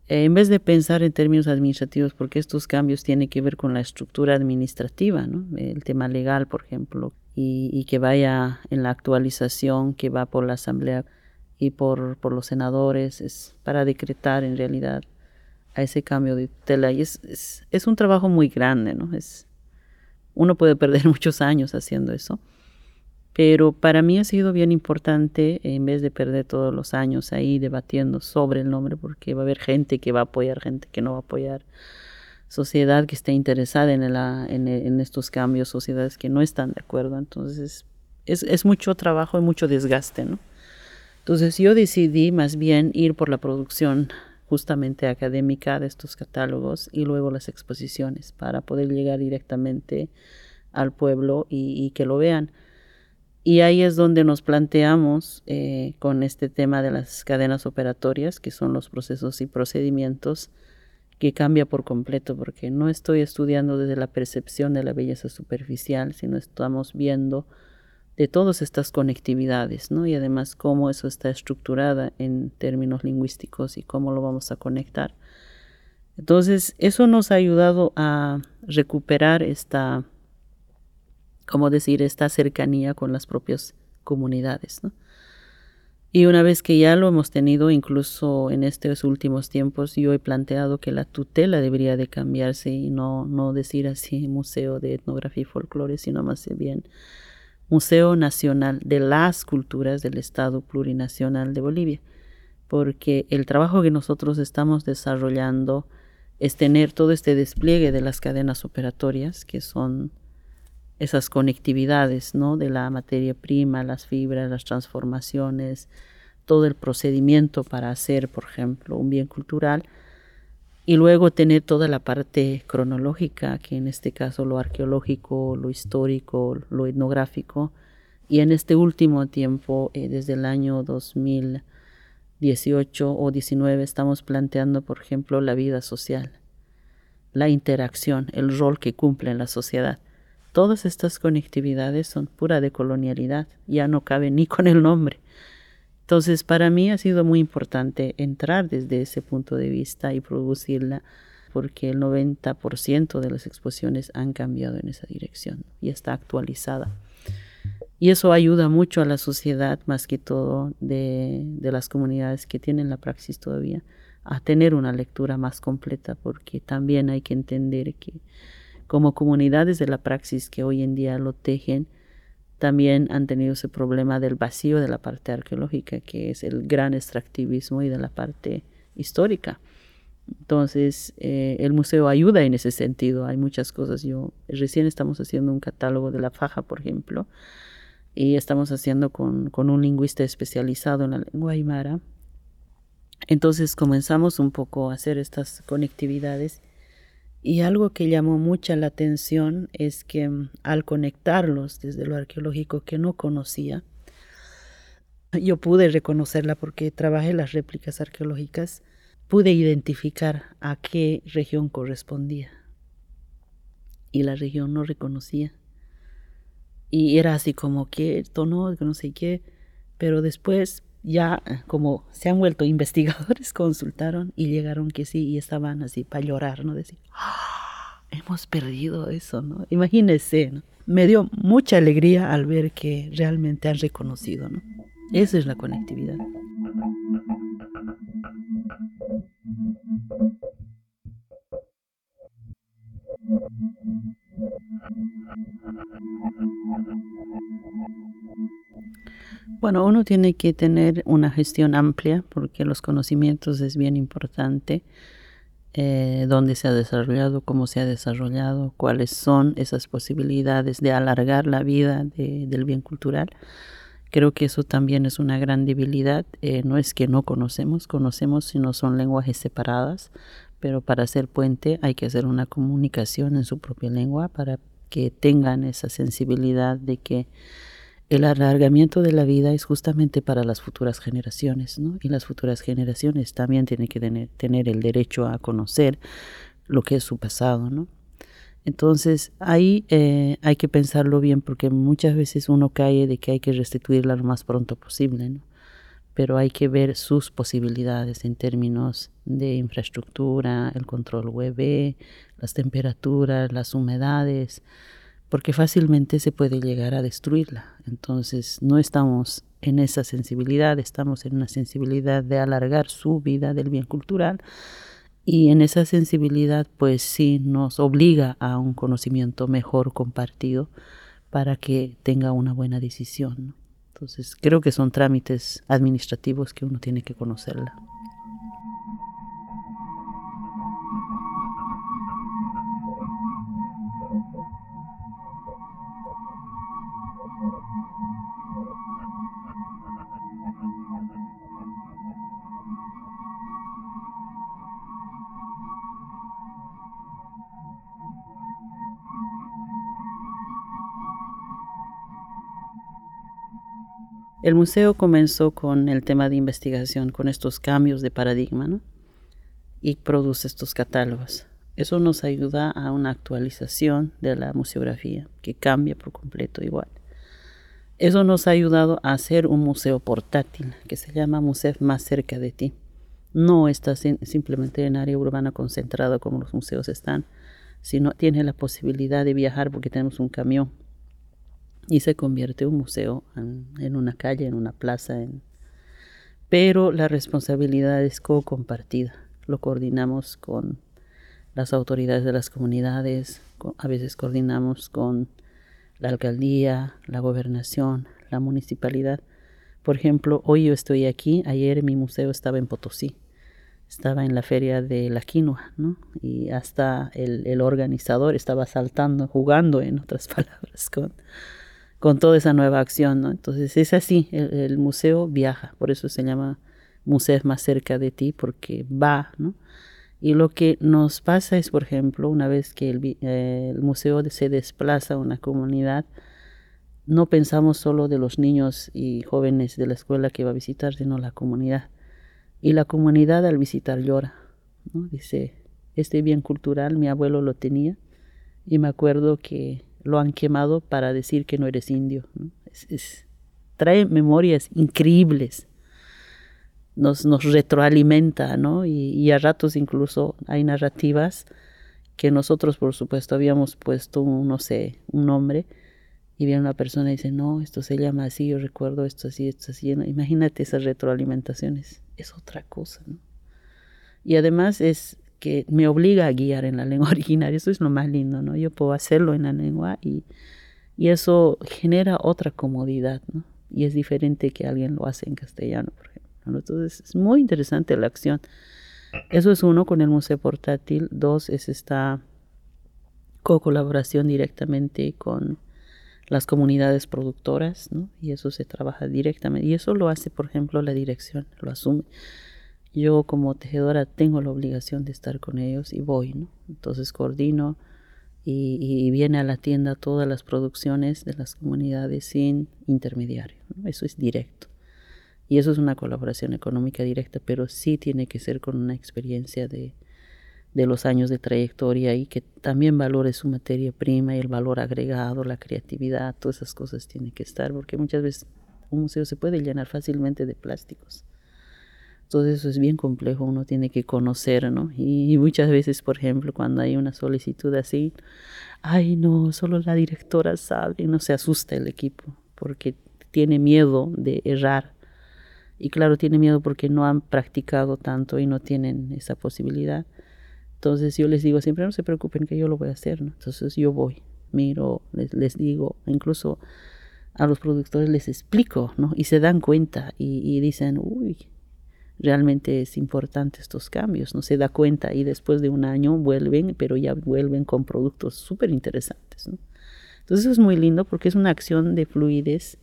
Eh, en vez de pensar en términos administrativos, porque estos cambios tienen que ver con la estructura administrativa, el tema legal, por ejemplo, y, que vaya en la actualización que va por la Asamblea y por, por los senadores, es para decretar en realidad a ese cambio de tutela. Y es, es, es un trabajo muy grande, ¿no? Es, uno puede perder <laughs> muchos años haciendo eso. Pero para mí ha sido bien importante, en vez de perder todos los años ahí debatiendo sobre el nombre, porque va a haber gente que va a apoyar, gente que no va a apoyar, sociedad que esté interesada en, en, estos cambios, sociedades que no están de acuerdo. Entonces es, es mucho trabajo y mucho desgaste, ¿no? Entonces yo decidí más bien ir por la producción justamente académica de estos catálogos y luego las exposiciones para poder llegar directamente al pueblo y que lo vean. Y ahí es donde nos planteamos eh, con este tema de las cadenas operatorias, que son los procesos y procedimientos, que cambia por completo, porque no estoy estudiando desde la percepción de la belleza superficial, sino estamos viendo de todas estas conectividades, ¿no? Y además cómo eso está estructurada en términos lingüísticos y cómo lo vamos a conectar. Entonces, eso nos ha ayudado a recuperar esta como decir, esta cercanía con las propias comunidades. Y una vez que ya lo hemos tenido, incluso en estos últimos tiempos, yo he planteado que la tutela debería de cambiarse y no, no decir así Museo de Etnografía y Folclore, sino más bien Museo Nacional de las Culturas del Estado Plurinacional de Bolivia, porque el trabajo que nosotros estamos desarrollando es tener todo este despliegue de las cadenas operatorias, que son esas conectividades, ¿no? De la materia prima, las fibras, las transformaciones, todo el procedimiento para hacer, por ejemplo, un bien cultural, y luego tener toda la parte cronológica, que en este caso lo arqueológico, lo histórico, lo etnográfico, y en este último tiempo, eh, desde el año 2018 o 19, estamos planteando, por ejemplo, la vida social, la interacción, el rol que cumple en la sociedad Todas estas conectividades son pura de colonialidad, ya no cabe ni con el nombre. Entonces, para mí ha sido muy importante entrar desde ese punto de vista y producirla, porque el 90% de las exposiciones han cambiado en esa dirección y está actualizada. Y eso ayuda mucho a la sociedad, más que todo de, de las comunidades que tienen la praxis todavía, a tener una lectura más completa, porque también hay que entender que como comunidades de la praxis que hoy en día lo tejen, también han tenido ese problema del vacío de la parte arqueológica, que es el gran extractivismo, y de la parte histórica. Entonces, eh, el museo ayuda en ese sentido. Hay muchas cosas. Yo recién estamos haciendo un catálogo de la faja, por ejemplo, y estamos haciendo con, con un lingüista especializado en la lengua aymara. Entonces comenzamos un poco a hacer estas conectividades Y algo que llamó mucha la atención es que mm, al conectarlos desde lo arqueológico que no conocía, <clears throat> yo pude reconocerla porque trabajé las réplicas arqueológicas, pude identificar a qué región correspondía. Y la región no reconocía. Y era así como que esto no, no sé qué, pero después ya como se han vuelto <laughs> investigadores, consultaron y llegaron que sí y estaban así para llorar, ¿no? Decir, ¡Ah! hemos perdido eso, ¿no? Imagínense, ¿no? Me dio mucha alegría al ver que realmente han reconocido, ¿no? Esa es la conectividad. Bueno, uno tiene que tener una gestión amplia porque los conocimientos es bien importante. Eh, dónde se ha desarrollado, cómo se ha desarrollado, cuáles son esas posibilidades de alargar la vida del bien cultural. Creo que eso también es una gran debilidad. Eh, no es que no conocemos, conocemos si no son lenguajes separadas, pero para hacer puente hay que hacer una comunicación en su propia lengua para que tengan esa sensibilidad de que el alargamiento de la vida es justamente para las futuras generaciones, ¿no? Y las futuras generaciones también tienen que tener, el derecho a conocer lo que es su pasado, ¿no? Entonces ahí eh, hay que pensarlo bien porque muchas veces uno cae de que hay que restituirla lo más pronto posible, ¿no? Pero hay que ver sus posibilidades en términos de infraestructura, el control web, las temperaturas, las humedades, porque fácilmente se puede llegar a destruirla. Entonces no estamos en esa sensibilidad, estamos en una sensibilidad de alargar su vida del bien cultural y en esa sensibilidad pues sí nos obliga a un conocimiento mejor compartido para que tenga una buena decisión. Entonces creo que son trámites administrativos que uno tiene que conocerla. Museo comenzó con el tema de investigación, con estos cambios de paradigma, ¿no? y produce estos catálogos. Eso nos ayuda a una actualización de la museografía, que cambia por completo igual. Eso nos ha ayudado a hacer un museo portátil, que se llama Museo más cerca de ti. No está simplemente en área urbana concentrado como los museos están, sino tiene la posibilidad de viajar porque tenemos un camión y se convierte un museo en, una calle, en una plaza. En... Pero la responsabilidad es co-compartida. Lo coordinamos con las autoridades de las comunidades, a veces coordinamos con la alcaldía, la gobernación, la municipalidad. Por ejemplo, hoy yo estoy aquí, ayer mi museo estaba en Potosí, estaba en la feria de la quinoa, ¿no? Y hasta el, el organizador estaba saltando, jugando, en otras <laughs> palabras, con, con toda esa nueva acción, ¿no? Entonces es así, el, museo viaja, por eso se llama museo más cerca de ti, porque va, ¿no? Y lo que nos pasa es, por ejemplo, una vez que el, eh, el museo se desplaza a una comunidad, no pensamos solo de los niños y jóvenes de la escuela que va a visitar, sino la comunidad. Y la comunidad al visitar llora, ¿no? Dice, este bien cultural mi abuelo lo tenía y me acuerdo que lo han quemado para decir que no eres indio. trae memorias increíbles, nos, nos retroalimenta, ¿no? Y, a ratos incluso hay narrativas que nosotros, por supuesto, habíamos puesto, no sé, un nombre, y viene una persona y dice, no, esto se llama así, yo recuerdo esto así, esto así. Imagínate esas retroalimentaciones, es otra cosa, ¿no? Y además es que me obliga a guiar en la lengua <laughs> originaria. Eso es lo más lindo, ¿no? Yo puedo hacerlo en la lengua y, y eso genera otra comodidad, ¿no? Y es diferente que alguien lo hace en castellano, por ejemplo. Entonces es muy interesante la acción. Eso es uno con el museo portátil. Dos es esta co-colaboración directamente con las comunidades productoras, ¿no? Y eso se trabaja directamente. Y eso lo hace, por ejemplo, la dirección, lo asume yo como tejedora tengo la obligación de estar con ellos y voy, ¿no? Entonces coordino y, viene a la tienda todas las producciones de las comunidades sin intermediario. Eso es directo. Y eso es una colaboración económica directa, pero sí tiene que ser con una experiencia de, de los años de trayectoria y que también valore su materia prima y el valor agregado, la creatividad, todas esas cosas tienen que estar, porque muchas veces un museo se puede llenar fácilmente de plásticos. Entonces eso es bien complejo, uno tiene que conocer, ¿no? Y, muchas veces, por ejemplo, cuando hay una solicitud así, ay no, solo la directora sabe, no se asusta el equipo, porque tiene miedo de errar. Y claro, tiene miedo porque no han practicado tanto y no tienen esa posibilidad. Entonces yo les digo siempre, no se preocupen que yo lo voy a hacer, ¿no? Entonces yo voy, miro, les, les digo, incluso a los productores les explico, ¿no? Y se dan cuenta y, y dicen, uy, realmente es importante estos cambios, no se da cuenta y después de un año vuelven, pero ya vuelven con productos súper interesantes. Entonces eso es muy lindo porque es una acción de fluidez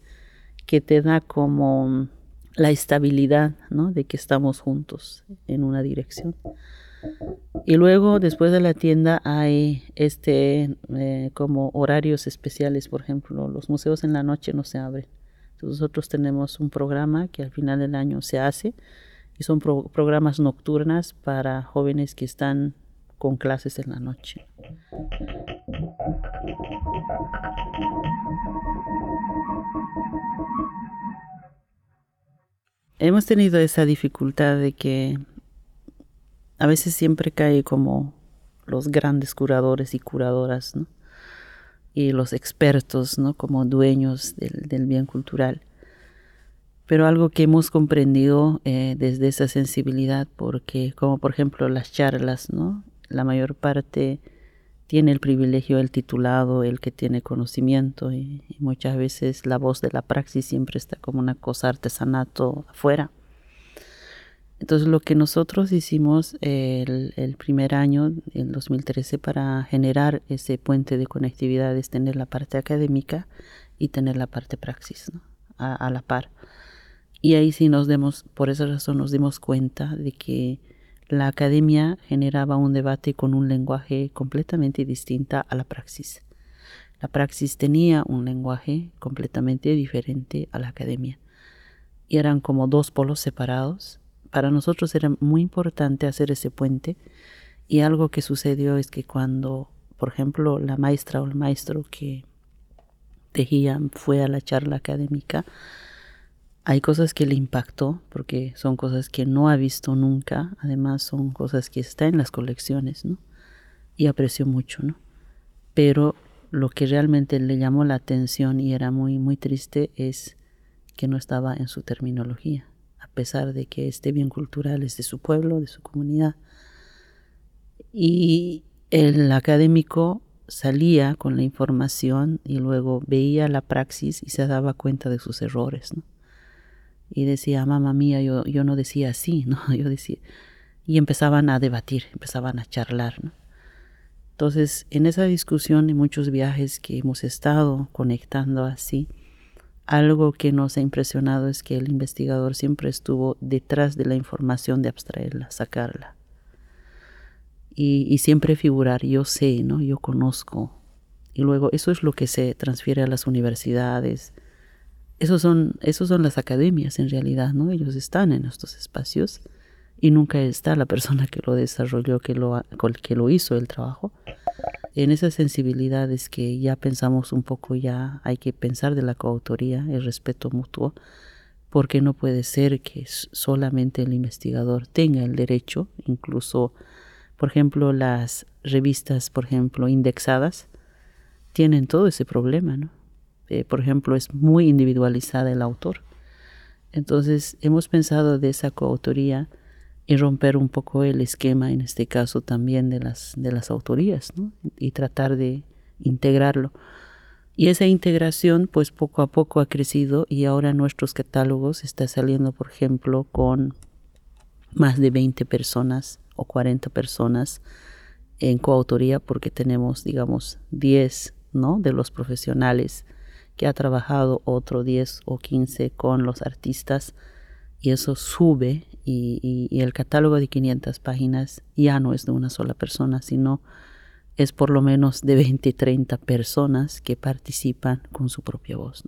que te da como la estabilidad ¿no? de que estamos juntos en una dirección. Y luego, después de la tienda, hay este eh, como horarios especiales, por ejemplo, los museos en la noche no se abren. nosotros tenemos un programa que al final del año se hace, y son programas nocturnas para jóvenes que están con clases en la noche. Hemos tenido esa dificultad de que a veces siempre cae como los grandes curadores y curadoras. Y los expertos, ¿no? Como dueños del bien cultural pero algo que hemos comprendido eh, desde esa sensibilidad, porque como por ejemplo las charlas, ¿no? La mayor parte tiene el privilegio el titulado, el que tiene conocimiento y, muchas veces la voz de la praxis siempre está como una cosa artesanato afuera. Entonces lo que nosotros hicimos el, primer año, en 2013, para generar ese puente de conectividad es tener la parte académica y tener la parte praxis a la par. Y ahí sí nos demos, por esa razón nos dimos cuenta de que la academia generaba un debate con un lenguaje completamente distinto a la praxis. La praxis tenía un lenguaje completamente diferente a la academia. Y eran como dos polos separados. Para nosotros era muy importante hacer ese puente. Y algo que sucedió es que cuando, por ejemplo, la maestra o el maestro que tejía fue a la charla académica, hay cosas que le impactó porque son cosas que no ha visto nunca, además son cosas que están en las colecciones, ¿no? Y apreció mucho, ¿no? Pero lo que realmente le llamó la atención y era muy muy triste es que no estaba en su terminología, a pesar de que este bien cultural es de su pueblo, de su comunidad. Y el académico salía con la información y luego veía la praxis y se daba cuenta de sus errores, ¿no? Y decía, mamá mía, yo, yo no decía así, <laughs> ¿no? Yo decía, y empezaban a debatir, empezaban a charlar, ¿no? Entonces, en esa discusión y muchos viajes que hemos estado conectando así, algo que nos ha impresionado es que el investigador siempre estuvo detrás de la información de abstraerla, sacarla. Y, y siempre figurar, yo sé, ¿no? Yo conozco. Y luego eso es lo que se transfiere a las universidades, esos son, esos son las academias en realidad, ¿no? Ellos están en estos espacios y nunca está la persona que lo desarrolló, que lo, que lo hizo el trabajo. En esas sensibilidades que ya pensamos un poco, ya hay que pensar de la coautoría, el respeto mutuo, porque no puede ser que solamente el investigador tenga el derecho, incluso, por ejemplo, las revistas, por ejemplo, indexadas, tienen todo ese problema, ¿no? Eh, por ejemplo, es muy individualizada el autor. Entonces, hemos pensado de esa coautoría y romper un poco el esquema, en este caso también de las, de las autorías, ¿no? y tratar de integrarlo. Y esa integración, pues poco a poco ha crecido y ahora nuestros catálogos está saliendo, por ejemplo, con más de 20 personas o 40 personas en coautoría porque tenemos, digamos, 10 ¿no? de los profesionales que ha trabajado otro 10 o 15 con los artistas y eso sube y, el catálogo de 500 páginas ya no es de una sola persona, sino es por lo menos de 20, 30 personas que participan con su propia voz.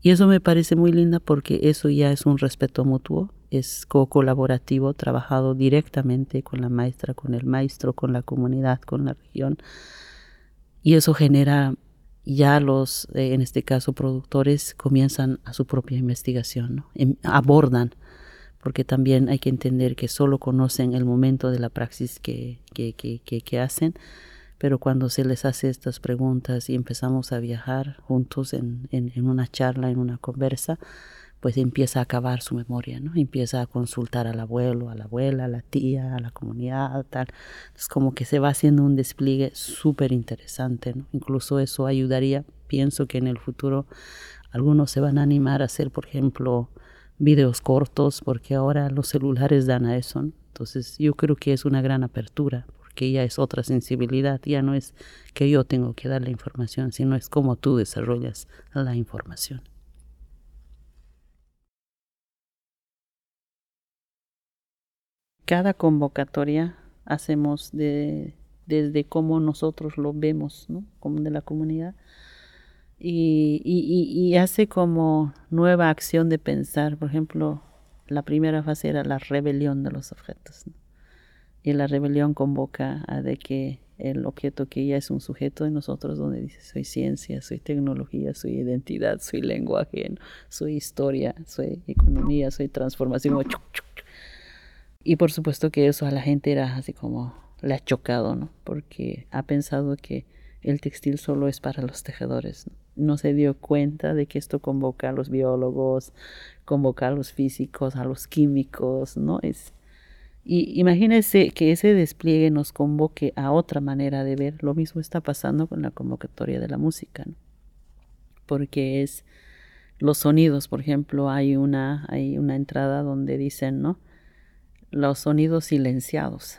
Y eso me parece muy linda porque eso ya es un respeto mutuo, es co-colaborativo, trabajado directamente con la maestra, con el maestro, con la comunidad, con la región. Y eso genera ya los, eh, en este caso, productores comienzan a su propia investigación, em, abordan, porque también hay que entender que solo conocen el momento de la praxis que, que, que, que hacen, pero cuando se les hace estas preguntas y empezamos a viajar juntos en, en, una charla, en una conversa, pues empieza a acabar su memoria, ¿no? Empieza a consultar al abuelo, a la abuela, a la tía, a la comunidad, tal. Es como que se va haciendo un despliegue súper interesante, ¿no? Incluso eso ayudaría, pienso que en el futuro algunos se van a animar a hacer, por ejemplo, videos cortos, porque ahora los celulares dan a eso. Entonces yo creo que es una gran apertura que ya es otra sensibilidad, ya no es que yo tengo que dar la información, sino es cómo tú desarrollas la información. Cada convocatoria hacemos de, desde cómo nosotros lo vemos, ¿no? como de la comunidad, y, y, hace como nueva acción de pensar. Por ejemplo, la primera fase era la rebelión de los objetos. ¿no? y la rebelión convoca a de que el objeto que ya es un sujeto de nosotros, donde dice soy ciencia, soy tecnología, soy identidad, soy lenguaje, soy historia, soy economía, soy transformación. Y por supuesto que eso a la gente era así como le ha chocado, ¿no? Porque ha pensado que el textil solo es para los tejedores. ¿no? se dio cuenta de que esto convoca a los biólogos, convoca a los físicos, a los químicos, ¿no? Es, y imagínense que ese despliegue nos convoque a otra manera de ver. Lo mismo está pasando con la convocatoria de la música, ¿no? porque es los sonidos, por ejemplo, hay una, hay una entrada donde dicen, ¿no? Los sonidos silenciados.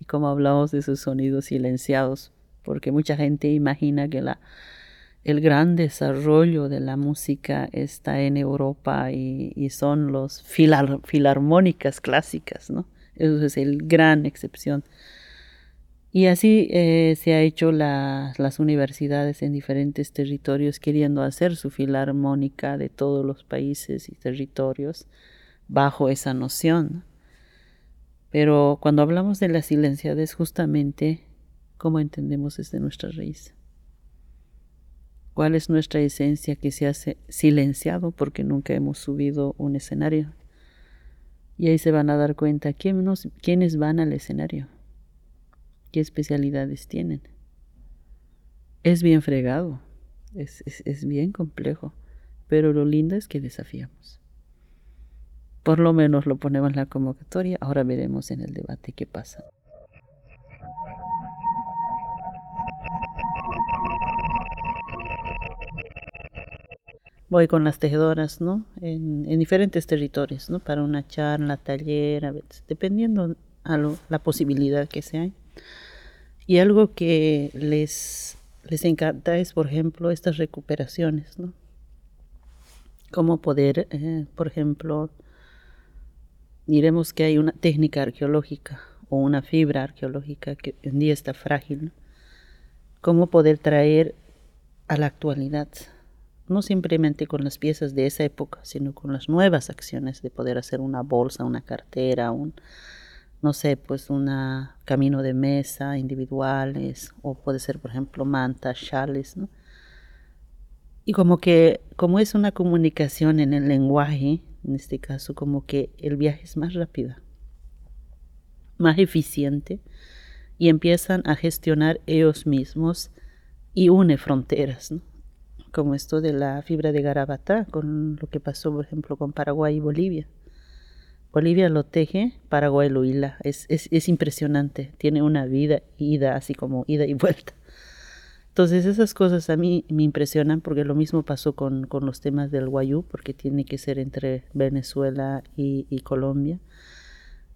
Y como hablamos de esos sonidos silenciados, porque mucha gente imagina que la, el gran desarrollo de la música está en Europa y, son los filarmónicas clásicas, ¿no? Eso es el gran excepción. Y así eh, se ha hecho las universidades en diferentes territorios queriendo hacer su filarmónica de todos los países y territorios bajo esa noción. Pero cuando hablamos de la silenciada justamente cómo entendemos desde nuestra raíz cuál es nuestra esencia que se hace silenciado porque nunca hemos subido un escenario. Y ahí se van a dar cuenta quiénes van al escenario, qué especialidades tienen. Es bien fregado, es, es bien complejo, pero lo lindo es que desafiamos. Por lo menos lo ponemos en la convocatoria, ahora veremos en el debate qué pasa. voy con las tejedoras, ¿no? En, diferentes territorios, ¿no? Para una charla, taller, a veces, dependiendo a la posibilidad que sea. Y algo que les, les encanta es, por ejemplo, estas recuperaciones, ¿no? Cómo poder, eh, por ejemplo, diremos que hay una técnica arqueológica o una fibra arqueológica que hoy en día está frágil, ¿no? Cómo poder traer a la actualidad no simplemente con las piezas de esa época, sino con las nuevas acciones de poder hacer una bolsa, una cartera, un, no sé, pues un camino de mesa individuales, o puede ser, por ejemplo, mantas, chales, ¿no? Y como que, como es una comunicación en el lenguaje, en este caso, como que el viaje es más rápido, más eficiente, y empiezan a gestionar ellos mismos y une fronteras, como esto de la fibra de garabata, con lo que pasó, por ejemplo, con Paraguay y Bolivia. Bolivia lo teje, Paraguay lo hila. Es, es, impresionante. Tiene una vida, ida, así como ida y vuelta. Entonces esas cosas a mí me impresionan porque lo mismo pasó con, con los temas del guayú, porque tiene que ser entre Venezuela y, Colombia.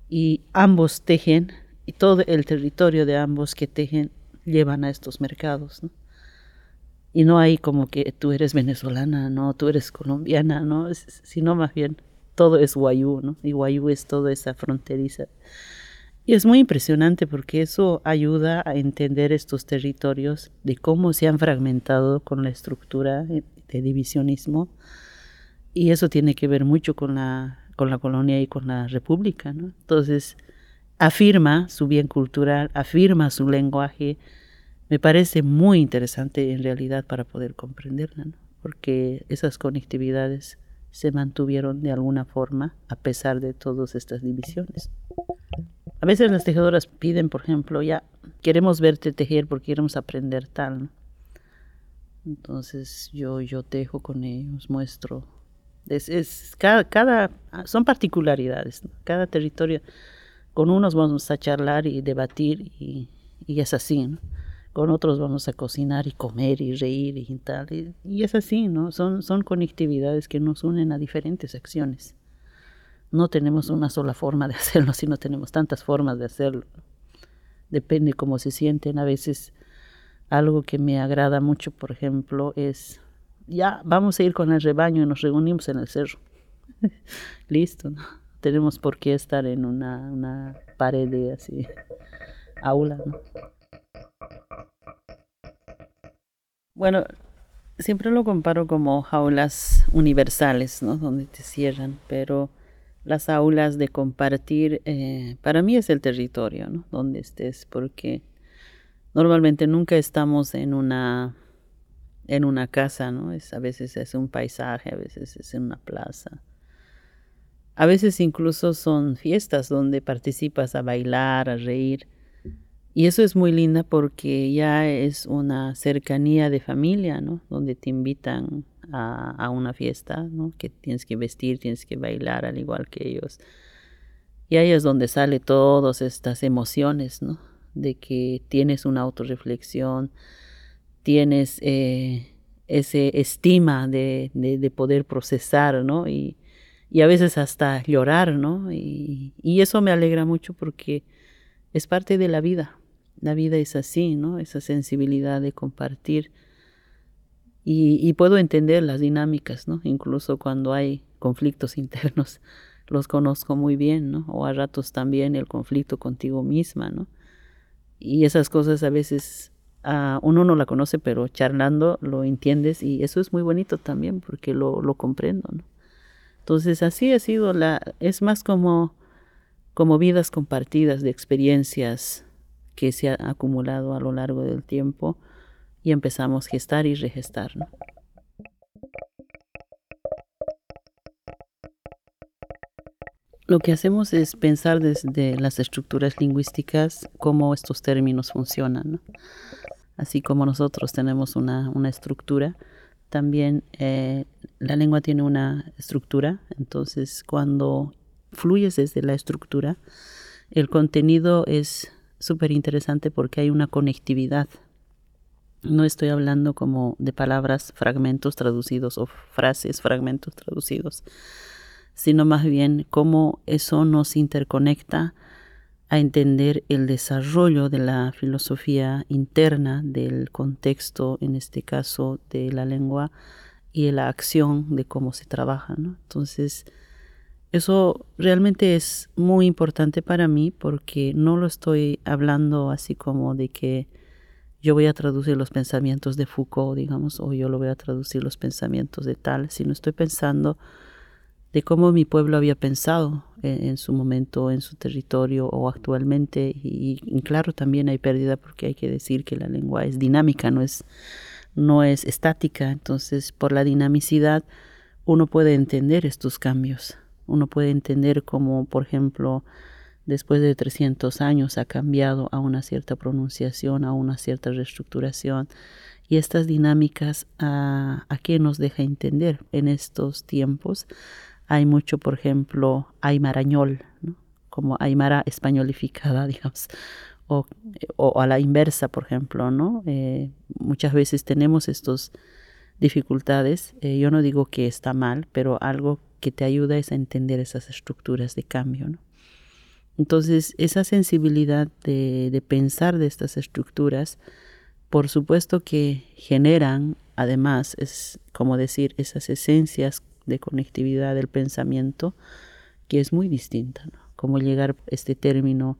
Y ambos tejen, y todo el territorio de ambos que tejen llevan a estos mercados. ¿no? y no hay como que tú eres venezolana, no, tú eres colombiana, no, sino más bien todo es Guayú, ¿no? Y Guayú es toda esa fronteriza. Y es muy impresionante porque eso ayuda a entender estos territorios de cómo se han fragmentado con la estructura de divisionismo. Y eso tiene que ver mucho con la, con la colonia y con la república. Entonces, afirma su bien cultural, afirma su lenguaje. Me parece muy interesante en realidad para poder comprenderla, ¿no? porque esas conectividades se mantuvieron de alguna forma a pesar de todas estas divisiones. A veces las tejedoras piden, por ejemplo, ya queremos verte tejer porque queremos aprender tal. Entonces yo, yo tejo con ellos, muestro. Es, cada, cada, son particularidades. Cada territorio, con unos vamos a charlar y debatir y, y es así. ¿no? con otros vamos a cocinar y comer y reír y tal. Y, es así, ¿no? Son, son conectividades que nos unen a diferentes acciones. No tenemos una sola forma de <laughs> hacerlo, sino tenemos tantas formas de hacerlo. Depende cómo se sienten. A veces algo que me agrada mucho, por ejemplo, es, ya vamos a ir con el rebaño y nos reunimos en el cerro. <laughs> Listo, ¿no? Tenemos por qué estar en una, una pared de así, <laughs> aula, ¿no? Bueno, siempre lo comparo como jaulas universales, ¿no? Donde te cierran, pero las aulas de compartir, eh, para mí es el territorio, ¿no? Donde estés, porque normalmente nunca estamos en una en una casa, ¿no? A veces es un paisaje, a veces es una plaza. A veces incluso son fiestas donde participas a bailar, a reír. Y eso es muy linda porque ya es una cercanía de familia, ¿no? Donde te invitan a, una fiesta, ¿no? Que tienes que vestir, tienes que bailar al igual que ellos. Y ahí es donde sale todas estas emociones, ¿no? De que tienes una autorreflexión, tienes eh, ese estima de, de, poder procesar, ¿no? Y, y, a veces hasta llorar, ¿no? Y, y eso me alegra mucho porque es parte de la vida la vida es así, ¿no? Esa sensibilidad de compartir. Y, puedo entender las dinámicas, ¿no? Incluso cuando hay conflictos <laughs> internos, los conozco muy bien, ¿no? O a ratos también el conflicto contigo misma, ¿no? Y esas cosas a veces uno no la conoce, pero charlando lo entiendes y eso es muy bonito también porque lo, lo comprendo, ¿no? Entonces así ha sido la, es más como, como vidas compartidas de experiencias que se ha acumulado a lo largo del tiempo y empezamos a gestar y regestar. Lo que hacemos es pensar desde las estructuras lingüísticas cómo estos términos funcionan. Así como nosotros tenemos una, estructura, también eh, la lengua tiene una estructura, entonces cuando fluyes desde la estructura, el contenido es súper interesante porque hay una conectividad. No estoy hablando como de palabras, fragmentos traducidos o frases, fragmentos traducidos, sino más bien cómo eso nos interconecta a entender el desarrollo de la filosofía interna del contexto, en este caso de la lengua, y la acción de cómo se trabaja. Entonces, eso realmente es muy importante para mí porque no lo estoy hablando así como de que yo voy a traducir los pensamientos de Foucault, digamos, o yo lo voy a traducir los pensamientos de tal, sino estoy pensando de cómo mi pueblo había pensado en, su momento, en su territorio o actualmente. Y, y, claro, también hay pérdida porque hay que decir que la lengua es dinámica, no es, no es estática. Entonces, por la dinamicidad, uno puede entender estos cambios. Uno puede entender cómo, por ejemplo, después de 300 años ha cambiado a una cierta pronunciación, a una cierta reestructuración. Y estas dinámicas, ¿a, qué nos deja entender en estos tiempos? Hay mucho, por ejemplo, aymarañol, como aymara españolificada, <laughs> digamos, o, a la inversa, por ejemplo, ¿no? Eh, muchas veces tenemos estas dificultades. Eh, yo no digo que está mal, pero algo que te ayuda a entender esas estructuras de cambio. ¿no? Entonces, esa sensibilidad de, pensar de estas estructuras, por supuesto que generan, además, es como decir, esas esencias de conectividad del pensamiento que es muy distinta. Como llegar a este término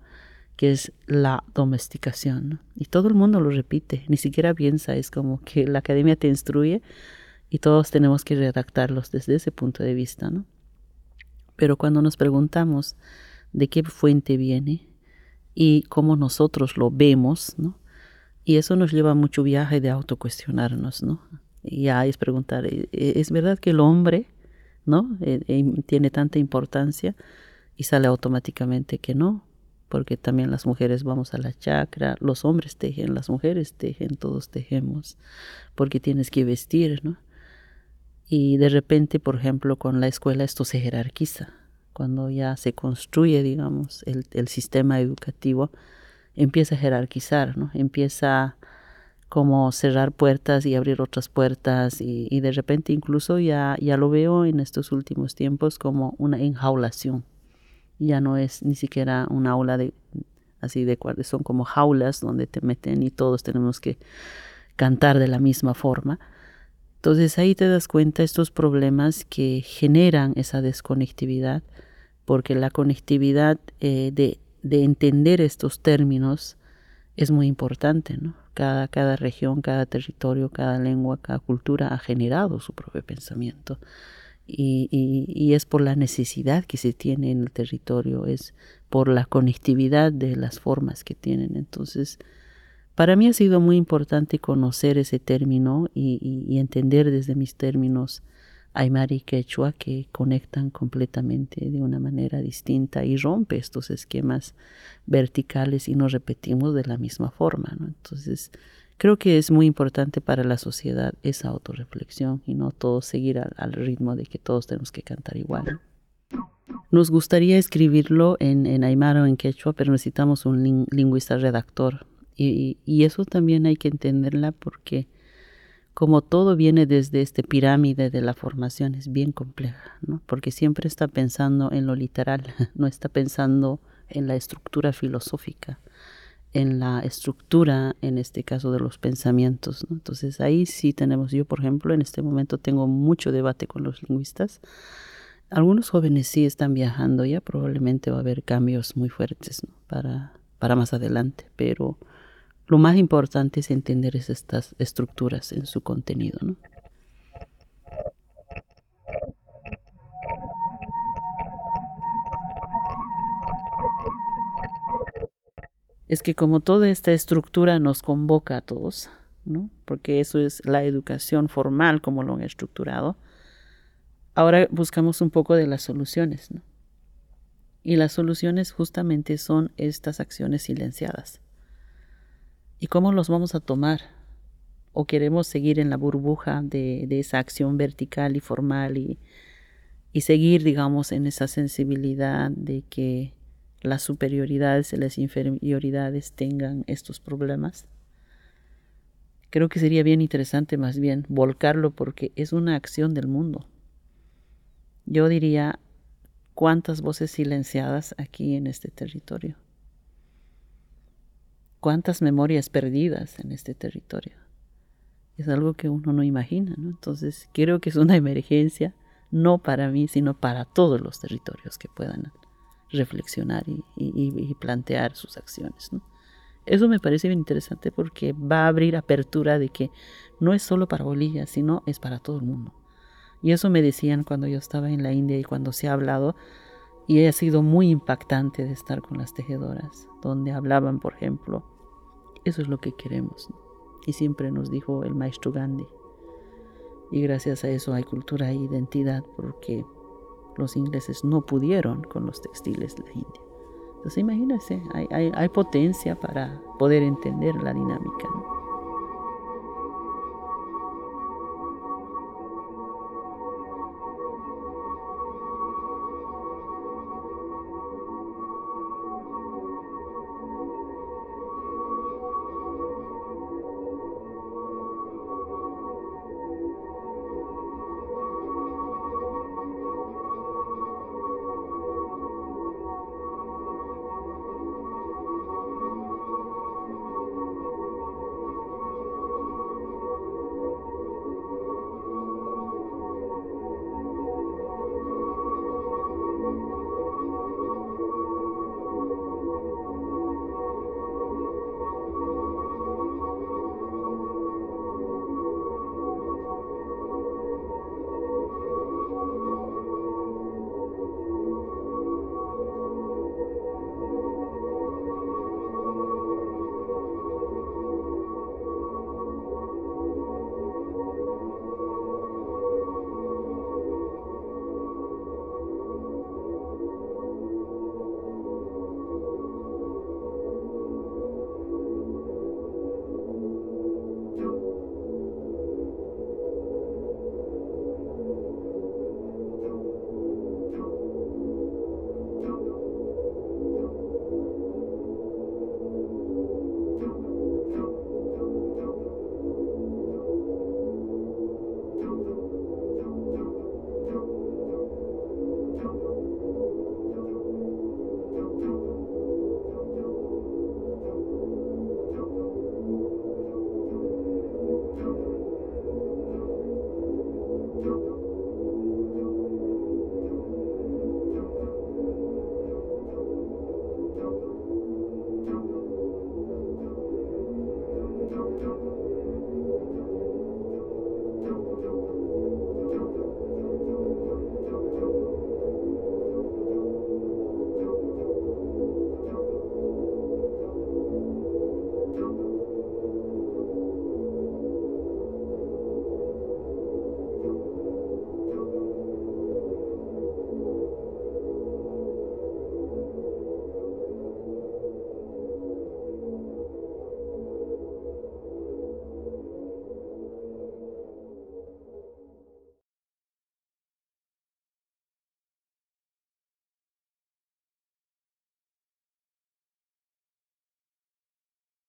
que es la domesticación, Y todo el mundo lo repite, ni siquiera piensa, es como que la academia te instruye y todos tenemos que redactarlos desde ese punto de vista, ¿no? Pero cuando nos preguntamos de qué fuente viene y cómo nosotros lo vemos, ¿no? Y eso nos lleva a mucho viaje de autocuestionarnos, ¿no? Y ya es preguntar, ¿e-, e-, ¿es verdad que el hombre, ¿no? E-, tiene tanta importancia y sale automáticamente que no, porque también las mujeres vamos a la chacra, los hombres tejen, las mujeres tejen, todos tejemos, porque tienes que vestir, ¿no? Y de repente, por ejemplo, con la escuela esto se jerarquiza. Cuando ya se construye, digamos, el, el sistema educativo, empieza a jerarquizar, ¿no? Empieza como cerrar puertas y abrir otras puertas y, y de repente incluso ya, ya lo veo en estos últimos tiempos como una enjaulación ya no es ni siquiera un aula de así de son como jaulas donde te meten y todos tenemos que cantar de la misma forma. Entonces ahí te das cuenta estos problemas que generan esa desconectividad, porque la conectividad eh, de, de, entender estos términos es muy importante, ¿no? Cada, cada región, cada territorio, cada lengua, cada cultura ha generado su propio pensamiento y, es por la necesidad que se tiene en el territorio, es por la conectividad de las formas que tienen. Entonces, para mí ha sido muy importante conocer ese término y, entender desde mis términos Aymara y Quechua que conectan completamente de una manera distinta y rompe estos esquemas verticales y nos repetimos de la misma forma. Entonces, Creo que es muy importante para la sociedad esa autorreflexión y no todo seguir al, ritmo de que todos tenemos que cantar igual. Nos gustaría escribirlo en, en aymara o en quechua, pero necesitamos un lingüista redactor. Y, y, eso también hay que entenderla porque como todo viene desde este pirámide de la formación, es bien compleja, ¿no? porque siempre está pensando en lo literal, <laughs> no está pensando en la estructura filosófica en la estructura, en este caso de los pensamientos. Entonces ahí sí tenemos, yo por ejemplo, en este momento tengo mucho debate con los lingüistas. Algunos jóvenes sí están viajando ya, probablemente va a haber cambios muy fuertes para, para más adelante, pero lo más importante es entender estas estructuras en su contenido. ¿no? es que como toda esta estructura nos convoca a todos, ¿no? porque eso es la educación formal como lo han estructurado, ahora buscamos un poco de las soluciones. ¿no? Y las soluciones justamente son estas acciones silenciadas. ¿Y cómo los vamos a tomar? ¿O queremos seguir en la burbuja de, esa acción vertical y formal y, y seguir, digamos, en esa sensibilidad de que las superioridades y las inferioridades tengan estos problemas. Creo que sería bien interesante más bien volcarlo porque es una acción del mundo. Yo diría, ¿cuántas voces silenciadas aquí en este territorio? ¿Cuántas memorias perdidas en este territorio? Es algo que uno no imagina, ¿no? Entonces creo que es una <laughs> emergencia, no para mí, sino para todos los territorios que puedan reflexionar y, plantear sus acciones. Eso me parece bien interesante porque va a abrir apertura de que no es solo para Bolivia, sino es para todo el mundo. Y eso me decían cuando yo estaba en la India y cuando se ha hablado, y ha sido muy impactante de estar con las tejedoras, donde hablaban, por ejemplo, eso es lo que queremos. Y siempre nos dijo el maestro Gandhi. Y gracias a eso hay cultura e identidad, porque los ingleses no pudieron con los textiles de la India. Entonces imagínense, hay, hay, potencia para poder entender la dinámica.